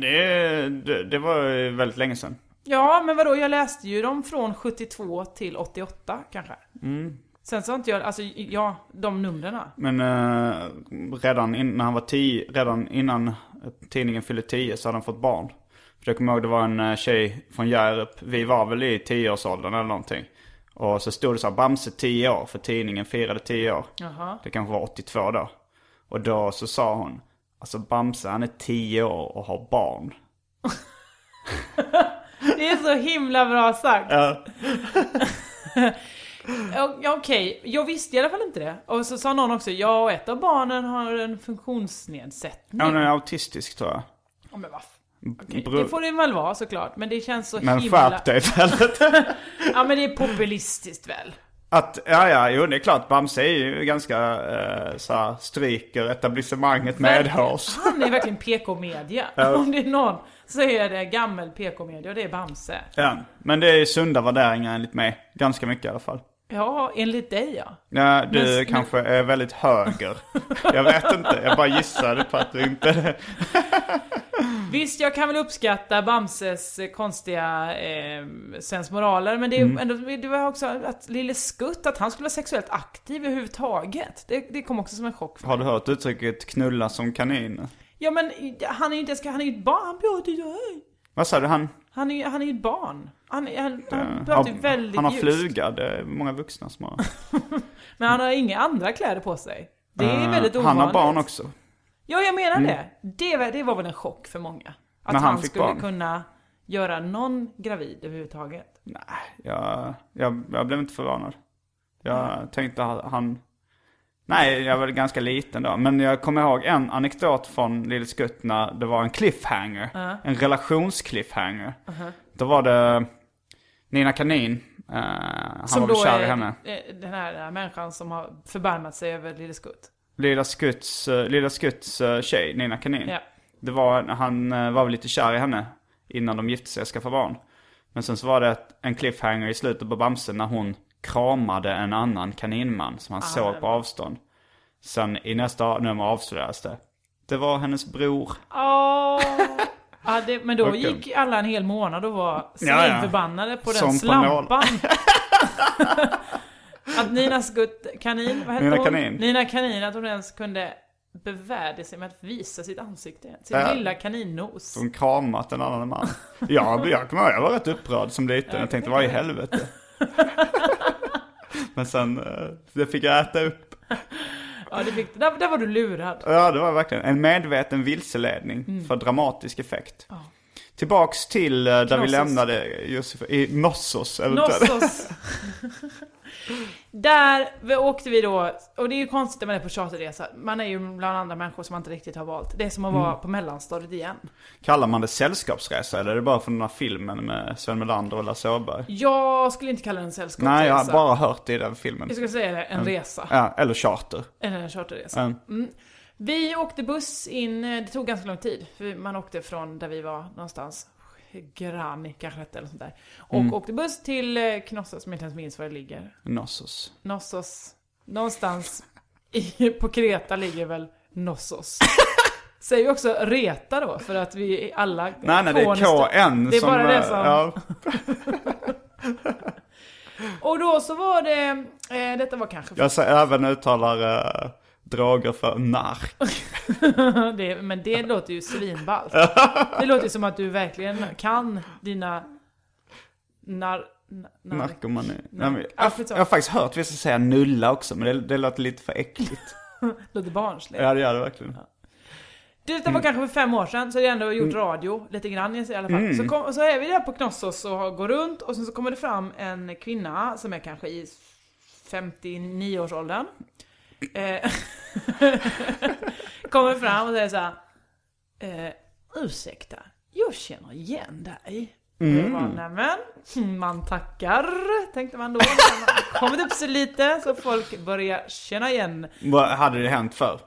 Det, det, det var väldigt länge sedan. Ja, men vadå, jag läste ju dem från 72 till 88 kanske. Mm. Sen så har inte jag, alltså ja, de numren. Men eh, redan in, när han var tio, redan innan tidningen fyllde tio så hade han fått barn. För jag kommer ihåg det var en eh, tjej från Hjärup, vi var väl i tioårsåldern eller någonting. Och så stod det så här, Bamse 10 år, för tidningen firade 10 år. Jaha. Det kanske var 82 då. Och då så sa hon, alltså Bamse han är 10 år och har barn. Det är så himla bra sagt. Ja. Ja, Okej, jag visste i alla fall inte det. Och så sa någon också, ja och ett av barnen har en funktionsnedsättning. Ja, hon är autistisk tror jag. Ja, men vad Bro- Det får det väl vara såklart, men det känns så Men himla... skärp dig istället. Ja men det är populistiskt väl? Att, ja ja, jo det är klart. Bamse är ju ganska eh, så här, stryker etablissemanget medhårs. Han är verkligen PK-media. Om det är någon så är det gammel PK-media och det är Bamse. Ja, men det är sunda värderingar enligt mig. Ganska mycket i alla fall. Ja, enligt dig ja. Ja, du Men- kanske är väldigt höger. Jag vet inte, jag bara gissade på att du inte... Visst, jag kan väl uppskatta Bamses konstiga eh, sensmoraler, men det är Mm. ändå, det var också att Lille Skutt, att han skulle vara sexuellt aktiv överhuvudtaget. Det, det kom också som en chock för Har mig. du hört uttrycket knulla som kanin? Ja men han är ju inte ens, han är ju ett barn, han ju Vad sa du? Han, Han är ju han är ett barn. Han, han, han eh, ju har, väldigt han har ljust. fluga, det är många vuxna som har. Men han har inga andra kläder på sig. Det är Eh, väldigt ovanligt. Han har barn också. Ja, jag menar det. Det var, det var väl en chock för många. Att han, han skulle barn. kunna göra någon gravid överhuvudtaget. Nej, jag, jag, jag blev inte förvånad. Jag tänkte att han... Nej, jag var ganska liten då. Men jag kommer ihåg en anekdot från Lille Skutt när det var en cliffhanger. En relationscliffhanger. Då var det Nina Kanin. eh, han Som var väl kär är i henne. eh, den här eh, människan som har förbarmat sig över Lille Skutt. Lilla Skutts, uh, Lilla Skutts tjej, Nina Kanin. Ja. Det var, han var väl lite kär i henne innan de gifte sig och skaffade barn. Men sen så var det en cliffhanger i slutet på Bamse när hon kramade en annan kaninman som han såg på avstånd. Sen i nästa nummer avslöjades det. Det var hennes bror. Åh! Ja, det, men då Okej. gick alla en hel månad och var Ja, ja. svinförbannade på Som den på nål. slampan. att Nina Skutt Kanin, vad hette Nina hon? Kanin. Nina Kanin, att hon ens kunde bevärde sig med att visa sitt ansikte. Sin Ja. lilla kaninnos. Som kramat en annan man. Ja, jag kommer ihåg, jag var rätt upprörd som liten. Jag tänkte, vad i helvete? Men sen, eh, det fick jag äta upp. Ja, det fick, där, där var du lurad. Ja, det var verkligen en medveten vilseledning Mm. för dramatisk effekt. Tillbaks till eh, där vi Knossos. lämnade Josef, i Nossos. Nossos. Där vi åkte vi då, och det är ju konstigt när man är på charterresa. Man är ju bland andra människor som man inte riktigt har valt. Det är som att vara Mm. på mellanstadiet igen. Kallar man det sällskapsresa eller är det bara från den här filmen med Sven Melander och Lasse Åberg? Jag skulle inte kalla det en sällskapsresa. Nej, jag har bara hört det i den filmen. Jag skulle säga det, en resa. Ja, eller charter. Eller en charterresa. Mm. Vi åkte buss in, eh, det tog ganska lång tid. För man åkte från där vi var någonstans. Grani kanske hette eller sånt där. Och Mm. åkte buss till eh, Knossos som jag inte ens minns var det ligger. Nossos. Nossos. Någonstans i, på Kreta ligger väl Nossos. Säger vi också Reta då? För att vi alla... Nej, nej, det är KN Det är bara det eh, som- Ja, Och då så var det, eh, detta var kanske... jag säger, även uttalar eh, droger för nark. det, men det låter ju svinballt. Det låter ju som att du verkligen kan dina... Nar... nar Narkomani. Nej, Ja, jag, jag har faktiskt hört vissa säga nulla också, men det, det låter lite för äckligt. låter barnsligt. ja, det gör det verkligen. Detta var kanske för fem år sedan, så har jag ändå gjort radio lite grann i alla fall. Så, kom, så är vi där på Knossos och går runt och sen så kommer det fram en kvinna som är kanske i 59-årsåldern. Eh, kommer fram och säger så här. Eh, ursäkta, jag känner igen dig. Mm. Bara, nämen, man tackar, tänkte man då. Man kommit upp sig lite så folk börjar känna igen. Vad hade det hänt för?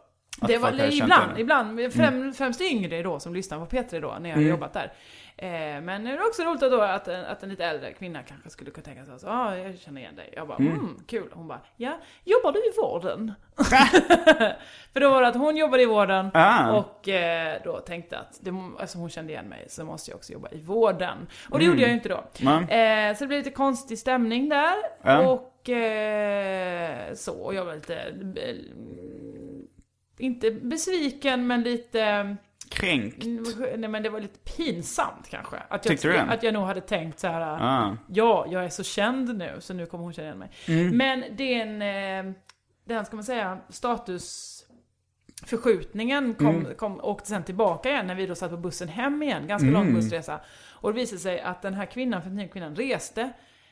Det var ibland, ibland, främ, främst yngre då som lyssnade på P3 då när jag hade jobbat där. Eh, men det är också roligt då att, en- att en lite äldre kvinna kanske skulle kunna tänka sig så, ah, jag känner igen dig. Jag bara, mm, kul. Hon bara, ja, jobbar du i vården? För då var det att hon jobbade i vården Ah. och eh, då tänkte att, det, eftersom hon kände igen mig så måste jag också jobba i vården. Och det gjorde jag ju inte då. Eh, så det blev lite konstig stämning där. Och så, och jag var lite, inte besviken men lite Kränkt. Mm, Nej men det var lite pinsamt kanske. Att jag, Tyckte du det? att jag nog hade tänkt så här. Ah. ja, jag är så känd nu så nu kommer hon känna igen mig. Mm. Men det är en, eh, den ska man säga, statusförskjutningen kom, Mm. kom, åkte sen tillbaka igen när vi då satt på bussen hem igen, ganska Mm. lång bussresa. Och det visade sig att den här kvinnan, 59 kvinnan, reste,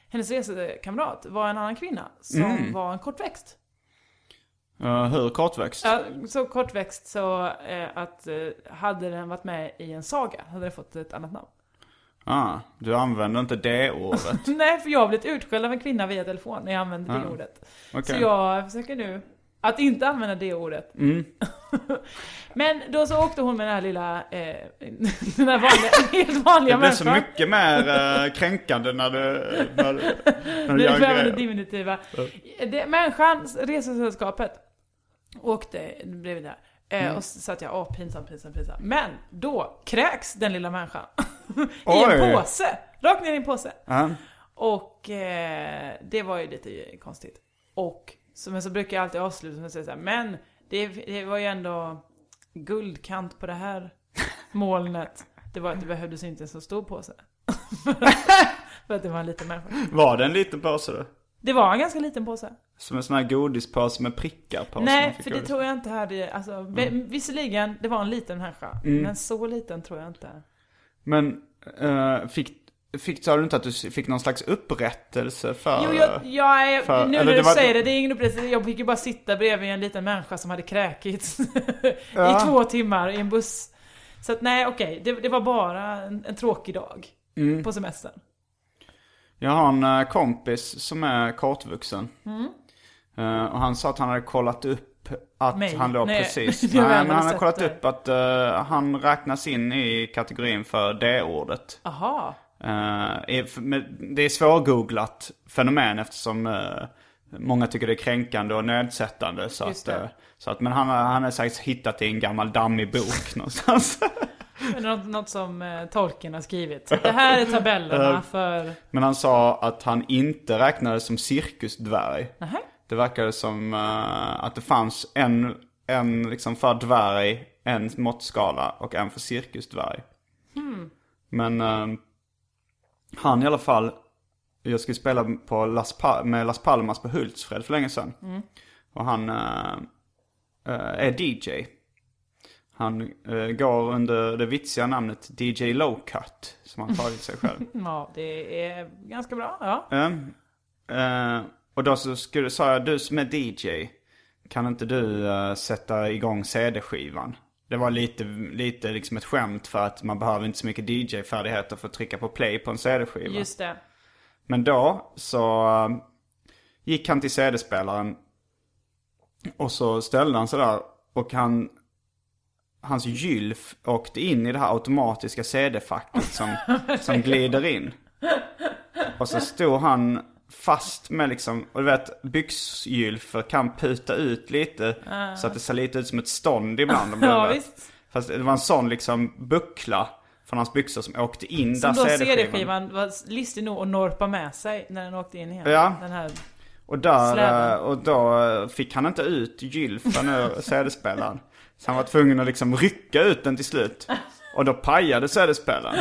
hennes resekamrat var en annan kvinna som Mm. var en kortväxt. Uh, hur kortväxt? Ja, så kortväxt så eh, att eh, hade den varit med i en saga hade den fått ett annat namn. Ah, du använder inte det ordet. Nej, för jag har blivit utskälld av en kvinna via telefon när jag använde det Ah, ordet. okej. Så jag försöker nu att inte använda det ordet. Mm. Men då så åkte hon med den här lilla, eh, den här vanliga, helt vanliga Det blir så människan. mycket mer uh, kränkande när du, när, när du gör grejer. diminutiva. Det, människan, resesällskapet, åkte bredvid där. Eh, Mm. Och så satt jag, åh pinsamt, pinsamt, pinsamt. Men då kräks den lilla människan. I Oj. en påse. Rakt ner i en påse. Ja. Och eh, det var ju lite konstigt. Och så, men så brukar jag alltid avsluta med att säga så här, men det, det var ju ändå guldkant på det här molnet. Det var att det behövdes inte en så stor påse. För att det var en liten människa. Var det en liten påse då? Det var en ganska liten påse. Som en sån här godispåse med prickar på? Nej, för det godis. tror jag inte hade, alltså vi- visserligen, det var en liten människa. Men så liten tror jag inte. Men uh, fick, fick, sa du inte att du fick någon slags upprättelse för... Jo, jag, jag för- nu när du var- säger det, det är ingen upprättelse. Jag fick ju bara sitta bredvid en liten människa som hade kräkits Ja. i två timmar i en buss. Så att nej, okej, det, det var bara en, en tråkig dag Mm. på semestern. Jag har en eh, kompis som är kortvuxen. Eh, och han sa att han hade kollat upp att Mig? han låg Nej, precis. det Nej, men han har kollat sett upp att eh, han räknas in i kategorin för. Aha. Eh, är- men det är svårgooglat fenomen eftersom många tycker det är kränkande och nedsättande. Så Just att, det. så att, men han, har- han har säkert hittat i en gammal dammig bok någonstans. Något, något som eh, tolken har skrivit. Det här är tabellerna för... men han sa att han inte räknades som cirkusdvärg. Nähä? Det verkade som eh, att det fanns en, en liksom för dvärg, en måttskala och en för cirkusdvärg. Men eh, han i alla fall, jag skulle spela på Las pa- med Las Palmas på Hultsfred för länge sedan. Och han eh, eh, är DJ. Han eh, går under det vitsiga namnet DJ Low Cut, som han tagit sig själv. Ja, det är ganska bra. Ja. Mm. Eh, och då så skulle, sa jag, du som är DJ, kan inte du eh, sätta igång CD-skivan? Det var lite, lite liksom ett skämt för att man behöver inte så mycket DJ-färdigheter för att trycka på play på en CD-skiva. Just det. Men då så eh, gick han till CD-spelaren och så ställde han sig där och han, hans gylf åkte in i det här automatiska CD-facket som, som glider in. Och så stod han fast med liksom, och du vet byxgylfer kan puta ut lite så att det ser lite ut som ett stånd ibland. om Ja, visst. Fast det var en sån liksom buckla från hans byxor som åkte in Som där då CD-skivan. CD-skivan var listig nog att norpa med sig när den åkte in igen. Ja. Den här... Och, där, eh, och då fick han inte ut gylfen ur CD-spelaren. Så han var tvungen att liksom rycka ut den till slut. Och då pajade CD-spelaren.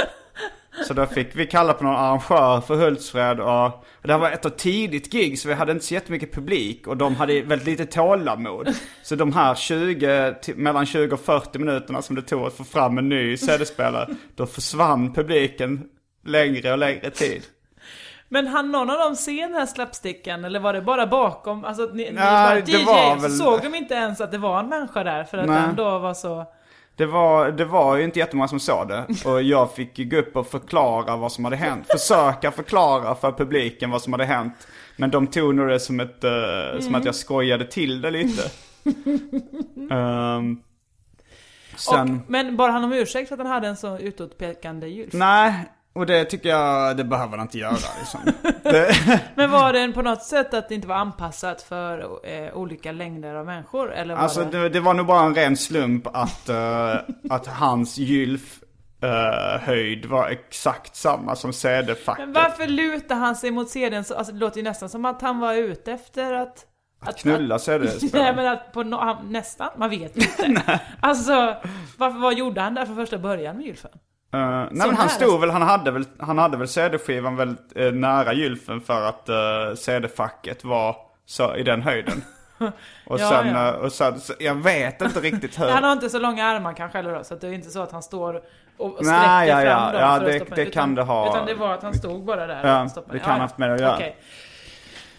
Så då fick vi kalla på någon arrangör för Hultsfred och, och det här var ett av tidigt gig så vi hade inte så jättemycket publik och de hade väldigt lite tålamod. Så de här 20, mellan 20 och 40 minuterna som det tog att få fram en ny CD-spelare, då försvann publiken längre och längre tid. Men hann någon av dem se den här slapsticken eller var det bara bakom? Alltså ni, ni Nej, var det DJ var så väl- såg de inte ens att det var en människa där för att Nej. den då var så... Det var, det var ju inte jättemånga som såg det. Och jag fick ju gå upp och förklara vad som hade hänt. Försöka förklara för publiken vad som hade hänt. Men de tog nog det som, ett, eh, som att jag skojade till det lite. Ehm, sen... Och, men bara han om ursäkt för att han hade en så utåtpekande gylf? Nej, och det tycker jag, det behöver han inte göra liksom. det, Men var den på något sätt att det inte var anpassat för eh, olika längder av människor? Eller var alltså det... det, det var nog bara en ren slump att, eh, att hans gylf eh, höjd var exakt samma som CD-facket. Men varför lutar han sig mot så? Alltså det låter ju nästan som att han var ute efter att... Att knulla Nej CD-spelaren. men att på no, nästan, man vet ju inte. alltså, varför, vad gjorde han där för första början med gylfen? Eh, nej men han stod väl, han hade väl, han hade väl CD-skivan väldigt eh, nära gylfen för att uh, CD-facket var så, i den höjden. Och Ja, sen, ja. eh, och sen, så, jag vet inte riktigt hur. Han har inte så långa armar kanske eller då, så att det är inte så att han står och sträcker Nej, ja, ja. fram dem Ja, för det- det kan utan, det ha. Utan det var att han stod bara där Ja, och stoppade det kan ha haft med det att göra. Okej.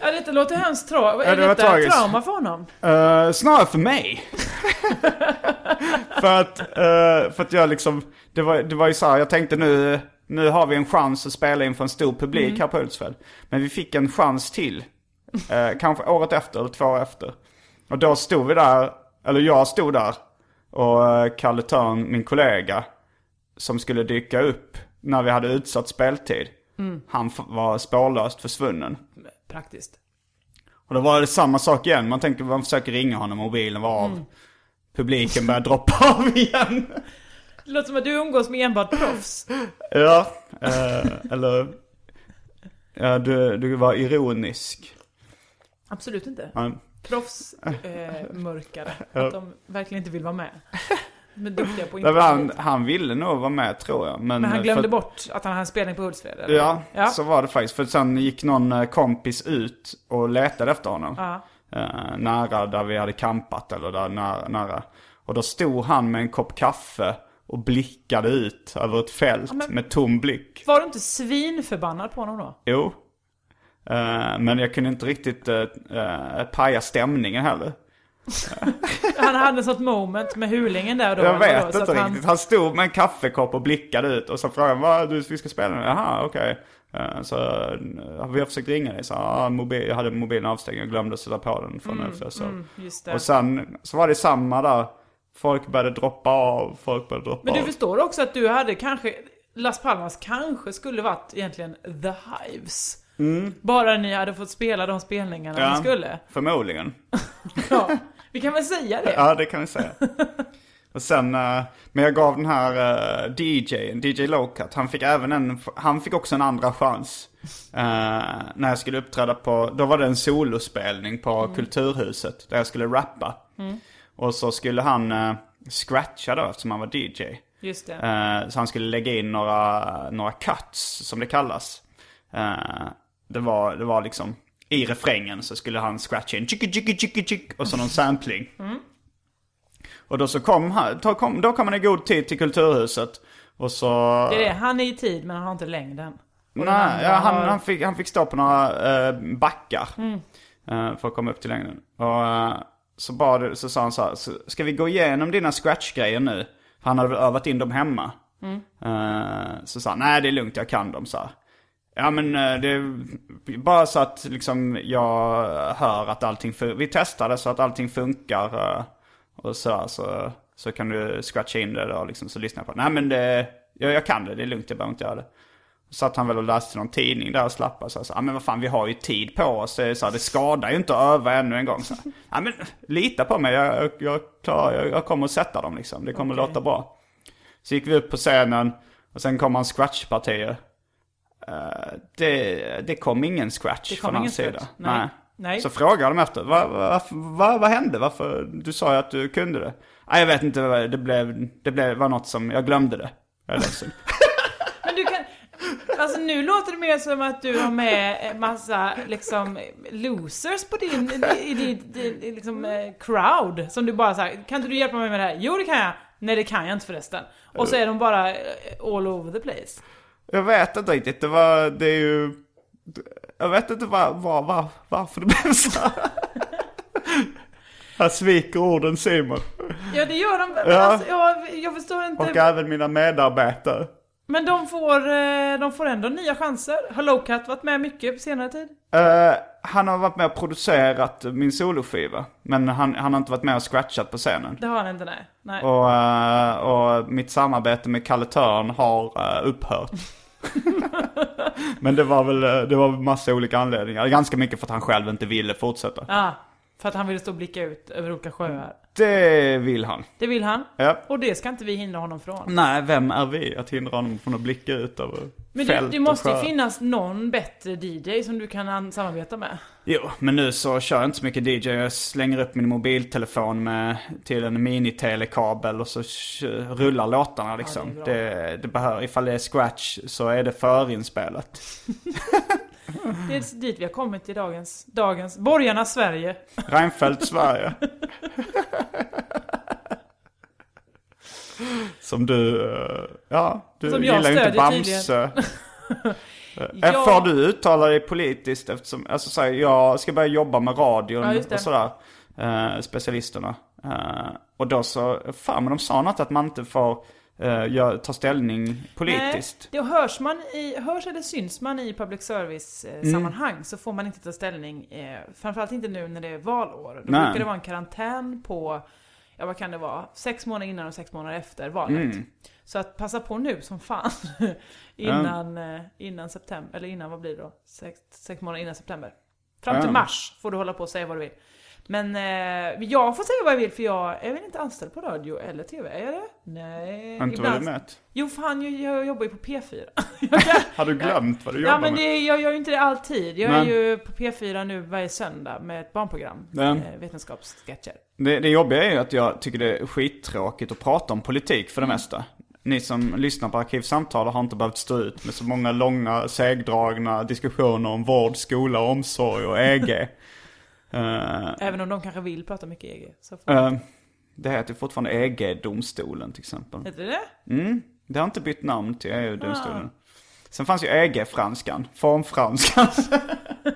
Ja, detta låter hemskt tra- Ja, Är det detta tragiskt. trauma för honom? Uh, snarare för mig. för att, eh, för att jag liksom, det var, det var ju så här, jag tänkte nu, nu har vi en chans att spela inför en stor publik Mm. här på Hultsfred. Men vi fick en chans till. Eh, kanske året efter eller två år efter. Och då stod vi där, eller jag stod där. Och Kalle Törn, min kollega, som skulle dyka upp när vi hade utsatt speltid. Mm. Han var spårlöst försvunnen. Praktiskt. Och då var det samma sak igen. Man tänker man försöker ringa honom, mobilen var av. Publiken börjar droppa av igen. Det låter som att du umgås med enbart proffs. Ja, eh, eller... Ja, du, du var ironisk. Absolut inte. Ja, Proffs eh, mörkare. Att de verkligen inte vill vara med. Är duktiga på var han, han ville nog vara med tror jag. Men, Men han eh, glömde för, bort att han hade en spelning på Hultsfred? eller? Ja, ja. så var det faktiskt. För sen gick någon eh, kompis ut och letade efter honom. Ja. Eh, nära där vi hade campat eller där nära, nära. Och då stod han med en kopp kaffe och blickade ut över ett fält men- med tom blick. Var du inte svinförbannad på honom då? Jo. Eh, men jag kunde inte riktigt uh, paja stämningen heller. Han hade ett sånt moment med hulingen där då. Jag vet? Så inte att han- riktigt. Han stod med en kaffekopp och blickade ut och så frågade han vad du, vi ska spela nu? Jaha, okej. Eh, Så uh, vi har försökt ringa dig. Så, ah, mobil, jag hade mobilen avstängd, jag glömde sätta på den sov. Mm, just det. Och sen så var det samma där. Folk började droppa av, folk började droppa Men du av. förstår också att du hade kanske, Las Palmas kanske skulle varit egentligen The Hives. Bara ni hade fått spela de spelningarna Mm. Ja. ni skulle. Förmodligen. Ja, vi kan väl säga det. Ja, det kan vi säga. Och sen, eh, men jag gav den här uh, DJn, DJ Lowcut, han fick även en, han fick också en andra chans. Eh, när jag skulle uppträda på, då var det en solospelning på Kulturhuset där jag skulle rappa. Och så skulle han uh, scratcha då eftersom han var DJ. Just det. Eh, så han skulle lägga in några, några cuts som det kallas. Eh, det, var, det var liksom, i refrängen så skulle han scratcha in chicka chicka chicka chick och så någon sampling. Och då så kom han, då kom, då kom han i god tid till Kulturhuset. Och så... Det är det, han är i tid men han har inte längden. Och Nej, ja, han, har- han, fick, han fick stå på några eh, backar. eh, för att komma upp till längden. Och eh, så, bad, så sa han så här, "Så ska vi gå igenom dina scratch-grejer nu? För han hade övat in dem hemma. Eh, så sa han, nej det är lugnt, jag kan dem så här. Ja men eh, det är bara så att liksom jag hör att allting funkar. Vi testade så att allting funkar. eh, och så, så, så kan du scratcha in det då liksom, så lyssnar jag på det. Nej men det, jag, jag kan det, det är lugnt, jag behöver inte göra det. Så satt han väl och läste någon tidning där och slappade. Så jag sa, ah, men vad fan vi har ju tid på oss. Så, så här, det skadar ju inte att öva ännu en gång. Så, här, ah, men lita på mig, jag, jag, jag, klarar, jag, jag kommer att sätta dem liksom. Det kommer att låta bra. Så gick vi upp på scenen och sen kom han scratchpartier. Eh, det, det kom ingen scratch Det kom från ingen hans sida. scratch. Nej. Nej. Så frågade de efter, vad, vad, vad, vad hände? Varför? Du sa ju att du kunde det. Nej, jag vet inte, det blev, det blev, var något som, jag glömde det. Jag är ledsen. Men du kan... Alltså nu låter det mer som att du har med en massa liksom losers på din, i din, din liksom, eh, crowd. Som du bara säger kan inte du hjälpa mig med det här? Jo det kan jag. Nej det kan jag inte förresten. Och så är de bara eh, all over the place. Jag vet inte riktigt, det var, det är ju... Jag vet inte var, var, var, varför det blev så här. Här sviker orden Simon. Ja det gör de. Men Ja. Alltså, jag, jag förstår inte. Och även mina medarbetare. Men de får, eh, de får ändå nya chanser. Har Lowcat varit med mycket på senare tid? Eh, han har varit med och producerat min soloskiva. Men han, han har inte varit med och scratchat på scenen. Det har han inte, nej. nej. Och, eh, och mitt samarbete med Kalle Törn har uh, upphört. Men det var väl eh, det var massa olika anledningar. Ganska mycket för att han själv inte ville fortsätta. Ah, för att han ville stå och blicka ut över olika sjöar. Det vill han. Det vill han. Ja. Och det ska inte vi hindra honom från. Nej, vem är vi att hindra honom från att blicka ut över Men det, det måste ju finnas någon bättre DJ som du kan an- samarbeta med. Jo, men nu så kör jag inte så mycket DJ. Jag slänger upp min mobiltelefon med, till en minitelekabel och så rullar låtarna liksom. Ja, det bra. det, det behöver, ifall det är scratch så är det förinspelat. Det är dit vi har kommit i dagens, dagens, borgarnas Sverige. Reinfeldt, Sverige. Som du, eh, ja, du Som jag gillar ju inte Bamse. Ja. Ja. Får du uttala dig politiskt eftersom, alltså så här, jag ska börja jobba med radion Ja, och sådär. Eh, specialisterna. Eh, och då så, fan men de sa något att man inte får eh, ta ställning politiskt. Nej, det hörs, man i, hörs eller syns man i public service eh, Mm. så får man inte ta ställning. Eh, framförallt inte nu när det är valår. Då Nej. brukar det vara en karantän på, ja vad kan det vara, sex månader innan och sex månader efter valet. Mm. Så att passa på nu som fan. innan, eh, innan september, eller innan vad blir det då? Sex, sex månader innan september. Fram till mars får du hålla på och säga vad du vill. Men eh, jag får säga vad jag vill för jag är väl inte anställd på radio eller TV? Är jag det? Nej. Har inte ibland- varit med? Jo fan, jag, jag jobbar ju på P4. Har du glömt vad du jobbar ja men med? det, jag gör ju inte det alltid. Jag Nej. är ju på P4 nu varje söndag med ett barnprogram. Ja. Eh, vetenskapssketcher. Det, det jobbiga är ju att jag tycker det är skittråkigt att prata om politik för det Mm. mesta. Ni som lyssnar på Arkivsamtal har inte behövt stå ut med så många långa, segdragna diskussioner om vård, skola, omsorg och EG. Eh, Även om de kanske vill prata mycket EG. Så eh, det heter fortfarande EG-domstolen till exempel. Heter det? Mm, det har inte bytt namn till EU-domstolen. Sen fanns ju EG-franskan, formfranskan.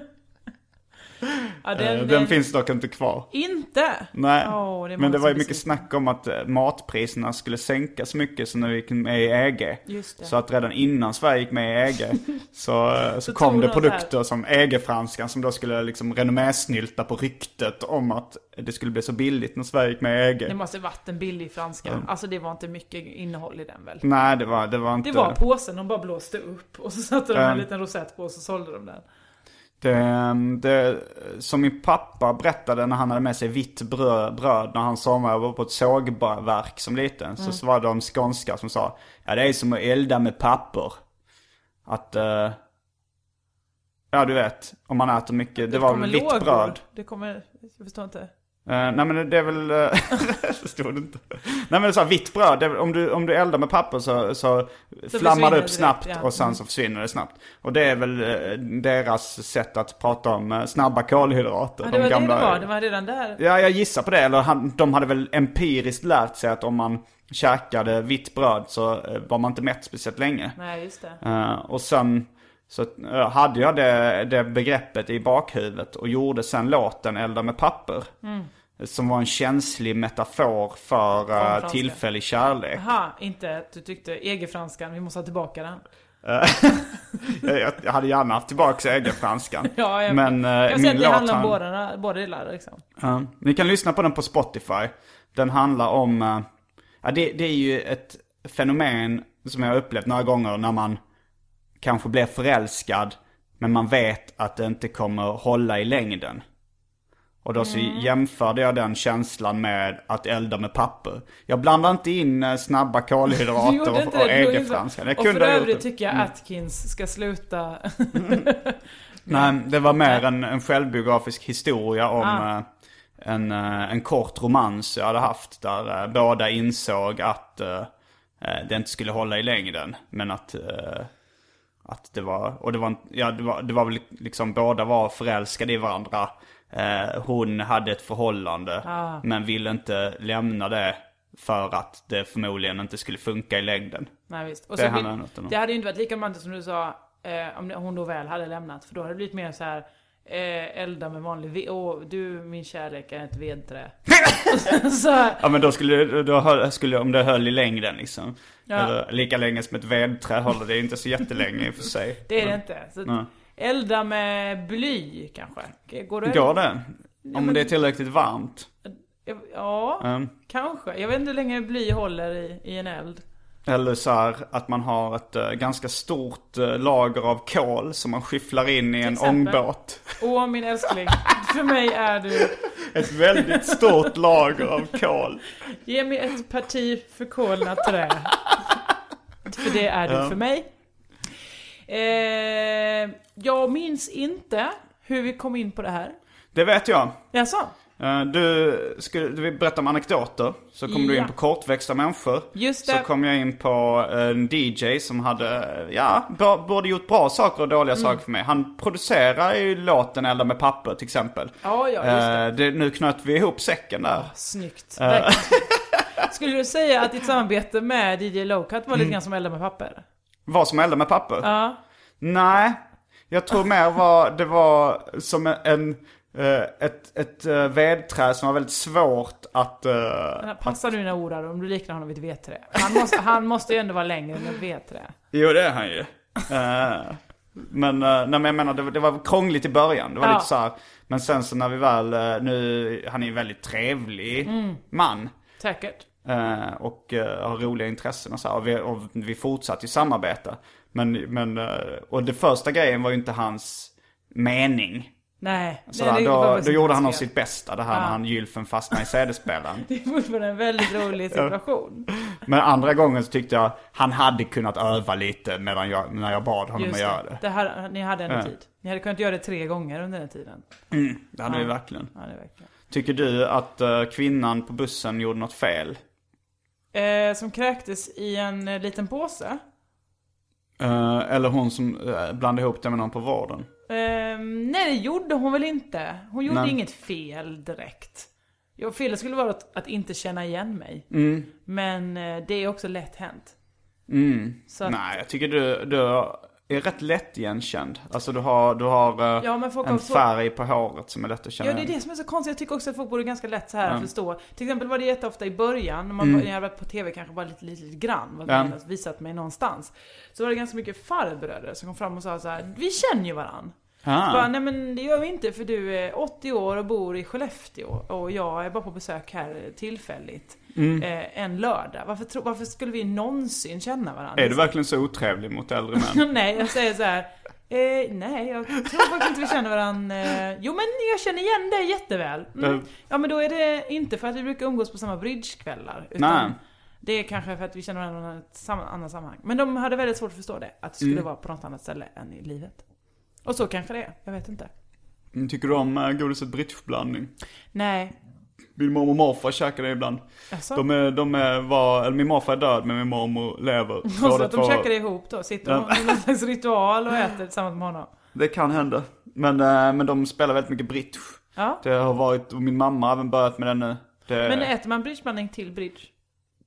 Ja, Den, den, den finns dock inte kvar. Inte? Nej, Åh, det men det var ju mycket besvikna. snack om att eh, matpriserna skulle sänkas mycket så när vi gick med i EG. Så att redan innan Sverige gick med i EG så, eh, så, Så kom det de produkter som EG-franskan som då skulle liksom renommésnylta på ryktet om att det skulle bli så billigt när Sverige gick med i EG. Det måste varit en billig franska. Alltså det var inte mycket innehåll i den väl? Nej, det var, det var inte... Det var påsen de bara blåste upp och så satte de en Mm. liten rosett på och så sålde de den. Det, det, som min pappa berättade när han hade med sig vitt bröd, bröd när han somrade på ett sågverk som liten. Så, så var de skånska som sa Ja det är som att elda med papper. Att... eh, ja du vet, om man äter mycket. Det, var kommer väl vitt lågor. bröd. Det kommer, jag förstår inte. Eh, nej men det är väl, uh, förstod det inte. Nej men så här, vitt bröd, det om, du, om du eldar med papper så, så, flammar försvinner det upp snabbt ja. och sen så försvinner det snabbt. Och det är väl eh, deras sätt att prata om eh, snabba kolhydrater. Ja, det var det det var, det var redan där. Ja, jag gissar på det. Eller han, de hade väl empiriskt lärt sig att om man käkade vitt bröd så eh, var man inte mätt speciellt länge. Nej, just det. Eh, och sen så eh, hade jag det, det begreppet i bakhuvudet och gjorde sen låten Elda med papper. Mm. Som var en känslig metafor för uh, tillfällig kärlek. Jaha, inte att du tyckte EG-franskan, vi måste ha tillbaka den. jag, jag hade gärna haft tillbaka egen-franskan. Ja, jag, Men eh, jag min säger att det låt handlar om han- båda, båda delar liksom. Ja. Ni kan lyssna på den på Spotify. Den handlar om, eh, ja det, det är ju ett fenomen som jag har upplevt några gånger när man kanske blir förälskad men man vet att det inte kommer hålla i längden. Och då så Mm. jämförde jag den känslan med att elda med papper. Jag blandar inte in eh, snabba kolhydrater och, och EG-franskan. Jag Och för kunde övrigt tycker jag Atkins ska sluta. Nej, det var mer en, en självbiografisk historia om Ah. en, eh, en kort romans jag hade haft. Där båda insåg att det inte skulle hålla i längden. Men att, att det var, och det var, ja, det var, det var väl liksom båda var förälskade i varandra. Eh, hon hade ett förhållande Ah. men ville inte lämna det för att det förmodligen inte skulle funka i längden. Nej visst. Och Det vill, det hade ju inte varit lika romantiskt som du sa, eh, om hon då väl hade lämnat. För då hade det blivit mer så här eh, elda med vanlig ved. Åh, du min kärlek är ett vedträ. så, Ja men då skulle, då skulle om det höll i längden liksom. Ja. Eller lika länge som ett vedträ håller det inte så jättelänge i och för sig. det är det inte. Så, Nej. elda med bly kanske. Går det? Går det? Om men- det är tillräckligt varmt? Ja, Mm. kanske. Jag vet inte hur länge bly håller i, i en eld. Eller så här att man har ett eh, ganska stort eh, lager av kol som man skyfflar in i en ångbåt. Åh min älskling, för mig är du... Ett väldigt stort lager av kol. Ge mig ett parti förkolnat trä. För det är du Ja. för mig. Eh, jag minns inte hur vi kom in på det här. Det vet jag. Jaså? Eh, Du, skulle, du vill berätta om anekdoter. Så kom du Ja. in på kortväxta människor. Just Så det. kom jag in på en DJ som hade, ja, både gjort bra saker och dåliga Mm. saker för mig. Han producerar ju låten Elda med papper till exempel. Ja, ja, just det. Eh, det, nu knöt vi ihop säcken där. Snyggt. Eh. Verkligen. Skulle du säga att ditt samarbete med DJ Lowcut var Mm. lite grann som elda med papper? Vad som Elda med papper? Ja. Nej, jag tror mer var, det var som en, ett, ett eh, vedträ som var väldigt svårt att... eh, Passa nu dina ord här om du liknar honom vid ett vedträ. Han måste, han måste ju ändå vara längre än ett vedträ. Jo, det är han ju. Eh, men, uh, nej, men jag menar, det, det var krångligt i början. Det var Ja. lite så här, men sen så när vi väl, eh, nu, han är ju en väldigt trevlig Mm. man. Säkert. eh, och eh, har roliga intressen och så här. Och vi, och vi fortsatte ju samarbeta. Men, men, eh, och det första grejen var ju inte hans mening. Nej. Så nej, då, då gjorde han av sitt bästa, det här när Ja. han gylfen fastnade i CD-spelaren. Det är fortfarande en väldigt rolig situation. Men andra gången så tyckte jag han hade kunnat öva lite medan jag, när jag bad honom Just att göra det. det. här, ni hade ändå Ja. tid. Ni hade kunnat göra det tre gånger under den tiden. Det hade vi verkligen. Ja, det verkligen. Tycker du att eh, kvinnan på bussen gjorde något fel? Eh, som kräktes i en eh, liten påse. Eh, eller hon som uh, blandade ihop det med någon på vården? Eh, nej, det gjorde hon väl inte. Hon gjorde Nej. inget fel direkt. Ja, felet skulle vara att, att inte känna igen mig. Men eh, det är också lätt hänt. Så att, Nej, jag tycker du, du är rätt lätt igenkänd. Alltså du har, du har eh, Ja, en färg på håret som är lätt att känna Ja, det är igen. det som är så konstigt. Jag tycker också att folk borde ganska lätt så här att förstå. Till exempel var det jätteofta i början, när, man, när jag varit på TV kanske bara lite, lite, lite grann, var Mm. Visat mig någonstans. Så var det ganska mycket farbröder som kom fram och sa så här: vi känner ju varann. Ah. Bara, nej men det gör vi inte för du är 80 år och bor i Skellefteå och jag är bara på besök här tillfälligt. Mm. Eh, en lördag. Varför, tro, varför skulle vi någonsin känna varandra? Är du verkligen så otrevlig mot äldre män? nej, jag säger så här. Eh, nej, jag tror faktiskt inte vi känner varandra. Eh, jo men jag känner igen dig jätteväl. Mm. Ja men då är det inte för att vi brukar umgås på samma bridgekvällar. Utan Nej. det är kanske för att vi känner varandra i ett annat sammanhang. Men de hade väldigt svårt att förstå det. Att det skulle Mm. vara på något annat ställe än i livet. Och så kanske det är. Jag vet inte. Tycker du om uh, godiset bridgeblandning? Nej. Min mormor och morfar käkar det ibland. Alltså. De är, de är, var, eller min morfar är död men min mormor lever. Och så att de käkar det ihop då. Sitter de Ja. i någon slags ritual och äter tillsammans med honom. Det kan hända. Men, eh, men de spelar väldigt mycket bridge. Ja. Det har varit, och min mamma har även börjat med det nu. Det, Men äter man bridgeblandning till bridge?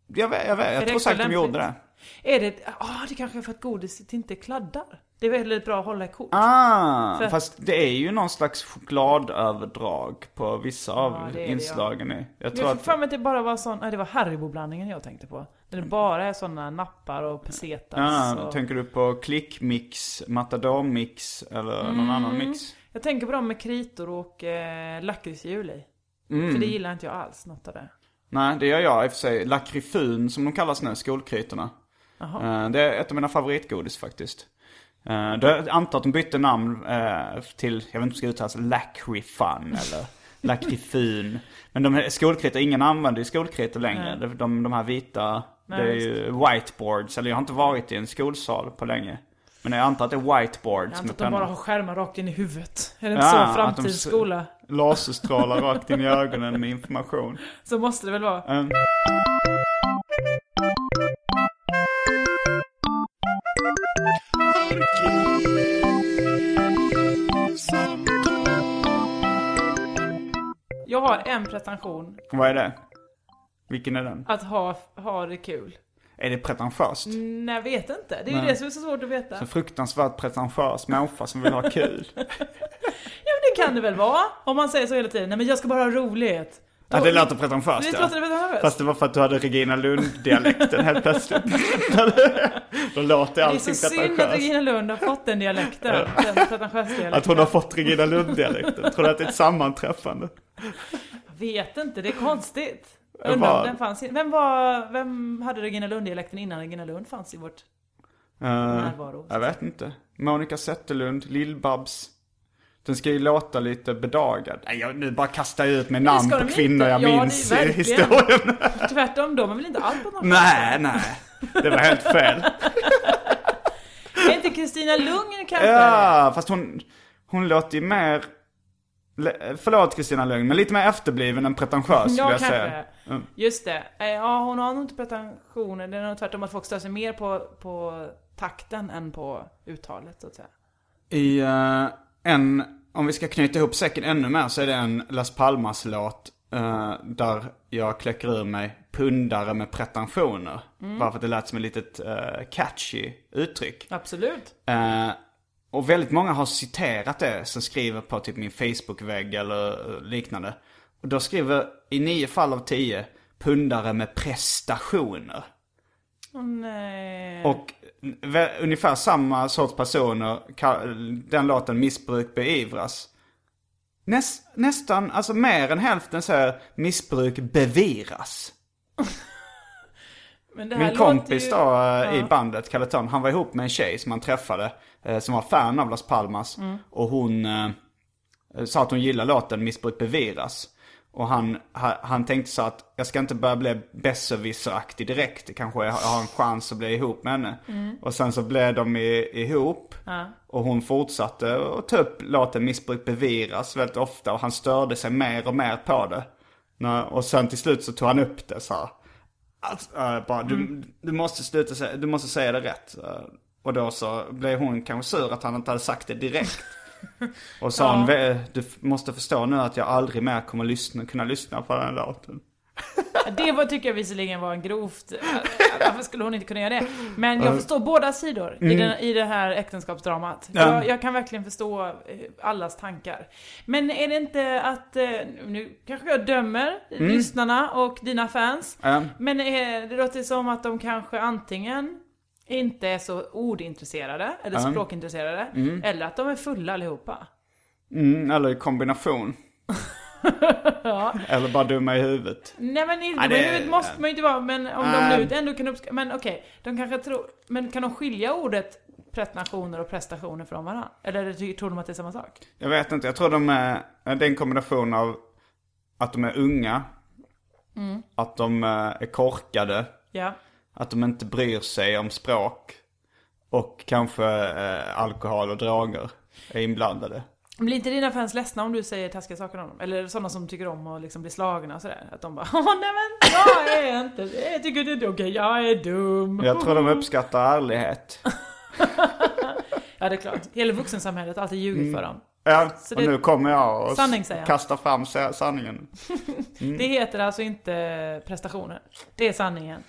jag vet, jag, vet, jag tror säkert de gjorde det. Är det, ah det kanske är för att godiset inte kladdar. Det är väldigt bra att hålla i kort. Ah, För- fast det är ju någon slags chokladöverdrag på vissa av Ja, det det, inslagen i. Jag Jag tror får att, för mig att det bara var sån, nej det var Haribo-blandningen jag tänkte på. Där det bara är såna nappar och pesetas ah, och... tänker du på klickmix, matador-mix eller någon Mm. annan mix? Jag tänker på dem med kritor och eh, lakritshjul i. Mm. För det gillar inte jag alls, något av det. Nej, det gör jag i och för sig. Lakrifun som de kallas nu, skolkrytorna. Eh, Det är ett av mina favoritgodis faktiskt. Eh, då- Jag antar att de bytte namn eh, till, jag vet inte om det ska uttalas lakrifun eller lakrifun. Men de skolkritor, ingen använder ju skolkritor längre. De, de, de här vita, Nej, det är ju whiteboards. Eller jag har inte varit i en skolsal på länge. Men jag antar att det är whiteboards Jag antar med att de bara pennor. har skärmar rakt in i huvudet. Är det inte Ja, så framtidens skola? Laserstrålar rakt in i ögonen med information. Så måste det väl vara. Mm. Jag har en pretension. Vad är det? Vilken är den? Att ha, ha det kul. Är det pretentiöst? Nej, jag vet inte. Det är ju Nej. det som är så svårt att veta. En fruktansvärt pretentiös människa som vill ha kul. Ja, men det kan det väl vara? Om man säger så hela tiden. Nej, men jag ska bara ha rolighet. Ja, det låter pretentiöst ja. låter det pretentiöst? Fast det var för att du hade Regina Lund-dialekten helt plötsligt. Då låter Det är allting så synd att pretentiöst. Regina Lund har fått den dialekten. Den dialekten. Att hon har fått Regina Lund-dialekten. Tror du att det är ett sammanträffande? Jag vet inte, det är konstigt. Jag Undrar om den fanns i... Vem var... Vem hade Regina Lund-dialekten innan Regina Lund fanns i vårt... Uh, Närvaro. jag vet inte. Monica Zetterlund, Lill-Babs. Den ska ju låta lite bedagad. Nej, jag, nu bara kastar jag ut med namn på kvinnor inte. jag Ja, minns i historien. Tvärtom, de är väl inte alls på någon nej, nej. Det var helt fel. Är inte Kristina Lugn kanske? Ja, fast hon, hon låter ju mer... Förlåt Kristina Lugn, men lite mer efterbliven än pretentiös skulle Ja, jag kanske. säga. Mm. Just det. Eh, Ja, hon har nog inte pretensioner. Det är nog tvärtom att folk stör sig mer på, på takten än på uttalet, så att säga. I eh, en, om vi ska knyta ihop säcken ännu mer så är det en Las Palmas-låt eh, där jag kläcker ur mig pundare med pretensioner. Mm. Bara för att det lät som ett litet eh, catchy uttryck. Absolut. Eh, och väldigt många har citerat det som skriver på typ min Facebook-vägg eller liknande. Och då skriver i nio fall av tio pundare med prestationer. Åh nej. Och ungefär samma sorts personer, den låten Missbruk beivras. Näs, nästan, alltså mer än hälften säger missbruk beviras. Min kompis ju- då eh, i Ja. bandet, Kalle Törn, han var ihop med en tjej som han träffade. eh, Som var fan av Las Palmas. Mm. Och hon eh, sa att hon gillar låten Missbruk beviras. Och han, ha- han tänkte så att jag ska inte börja bli besserwisseraktig direkt. Kanske jag har en chans att bli ihop med henne. Och sen så blev de i, ihop. Ja. Och hon fortsatte att ta upp låten Missbruk beviras väldigt ofta. Och han störde sig mer och mer på det. Och sen till slut så tog han upp det så här. Alltså, äh, bara, du, du, måste sluta du måste säga det rätt. Äh, och då så blev hon kanske sur att han inte hade sagt det direkt. Och sa hon, "Vä- du måste förstå nu att jag aldrig mer kommer lyssna, kunna lyssna på den låten. Det var, tycker jag visserligen var en grovt... Varför skulle hon inte kunna göra det? Men jag förstår båda sidor i, den, i det här äktenskapsdramat. Ja. Jag, jag kan verkligen förstå eh, allas tankar. Men är det inte att... eh, Nu kanske jag dömer lyssnarna och dina fans. Ja. Men eh, det låter som att de kanske antingen inte är så ordintresserade, eller Ja. språkintresserade, eller att de är fulla allihopa. Mm, eller i kombination. Eller bara dumma i huvudet. Nej men inte Ja, ja, det- huvudet måste man ju inte vara, men om Nej. de nu ändå kan uppskatta, men okej, de kanske tror, men kan de skilja ordet pretensioner och prestationer från varandra? Eller tror de att det är samma sak? Jag vet inte, jag tror de är, det är en kombination av att de är unga. Att de eh, är korkade. Ja. Att de inte bryr sig om språk. Och kanske eh, alkohol och droger är inblandade. Blir inte dina fans ledsna om du säger taskiga saker om dem? Eller sådana som tycker om att liksom bli slagna och sådär? Att de bara Åh nej men jag är inte, jag tycker det är okej, jag är dum. Jag tror de uppskattar ärlighet. Ja det är klart, hela vuxensamhället har alltid ljugit för dem. Ja, Så och det- nu kommer jag och Sanning, kastar fram sa- sanningen. Det heter alltså inte prestationer. Det är sanningen.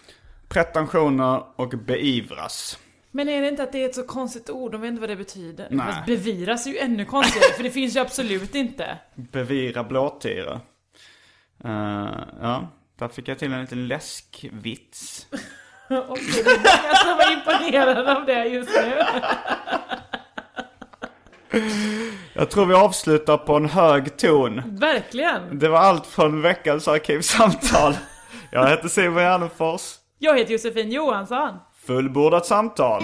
Pretensioner och beivras. Men är det inte att det är ett så konstigt ord? De vet inte vad det betyder. Nej. Fast beviras är ju ännu konstigare, för det finns ju absolut inte. Bevira blåtira. Uh, ja, där fick jag till en liten läskvits. Och det är många som var imponerade av det just nu. Jag tror vi avslutar på en hög ton. Verkligen. Det var allt från veckans arkivsamtal. Jag heter Simon Gärdenfors. Jag heter Josefin Johansson. Fullbordat samtal.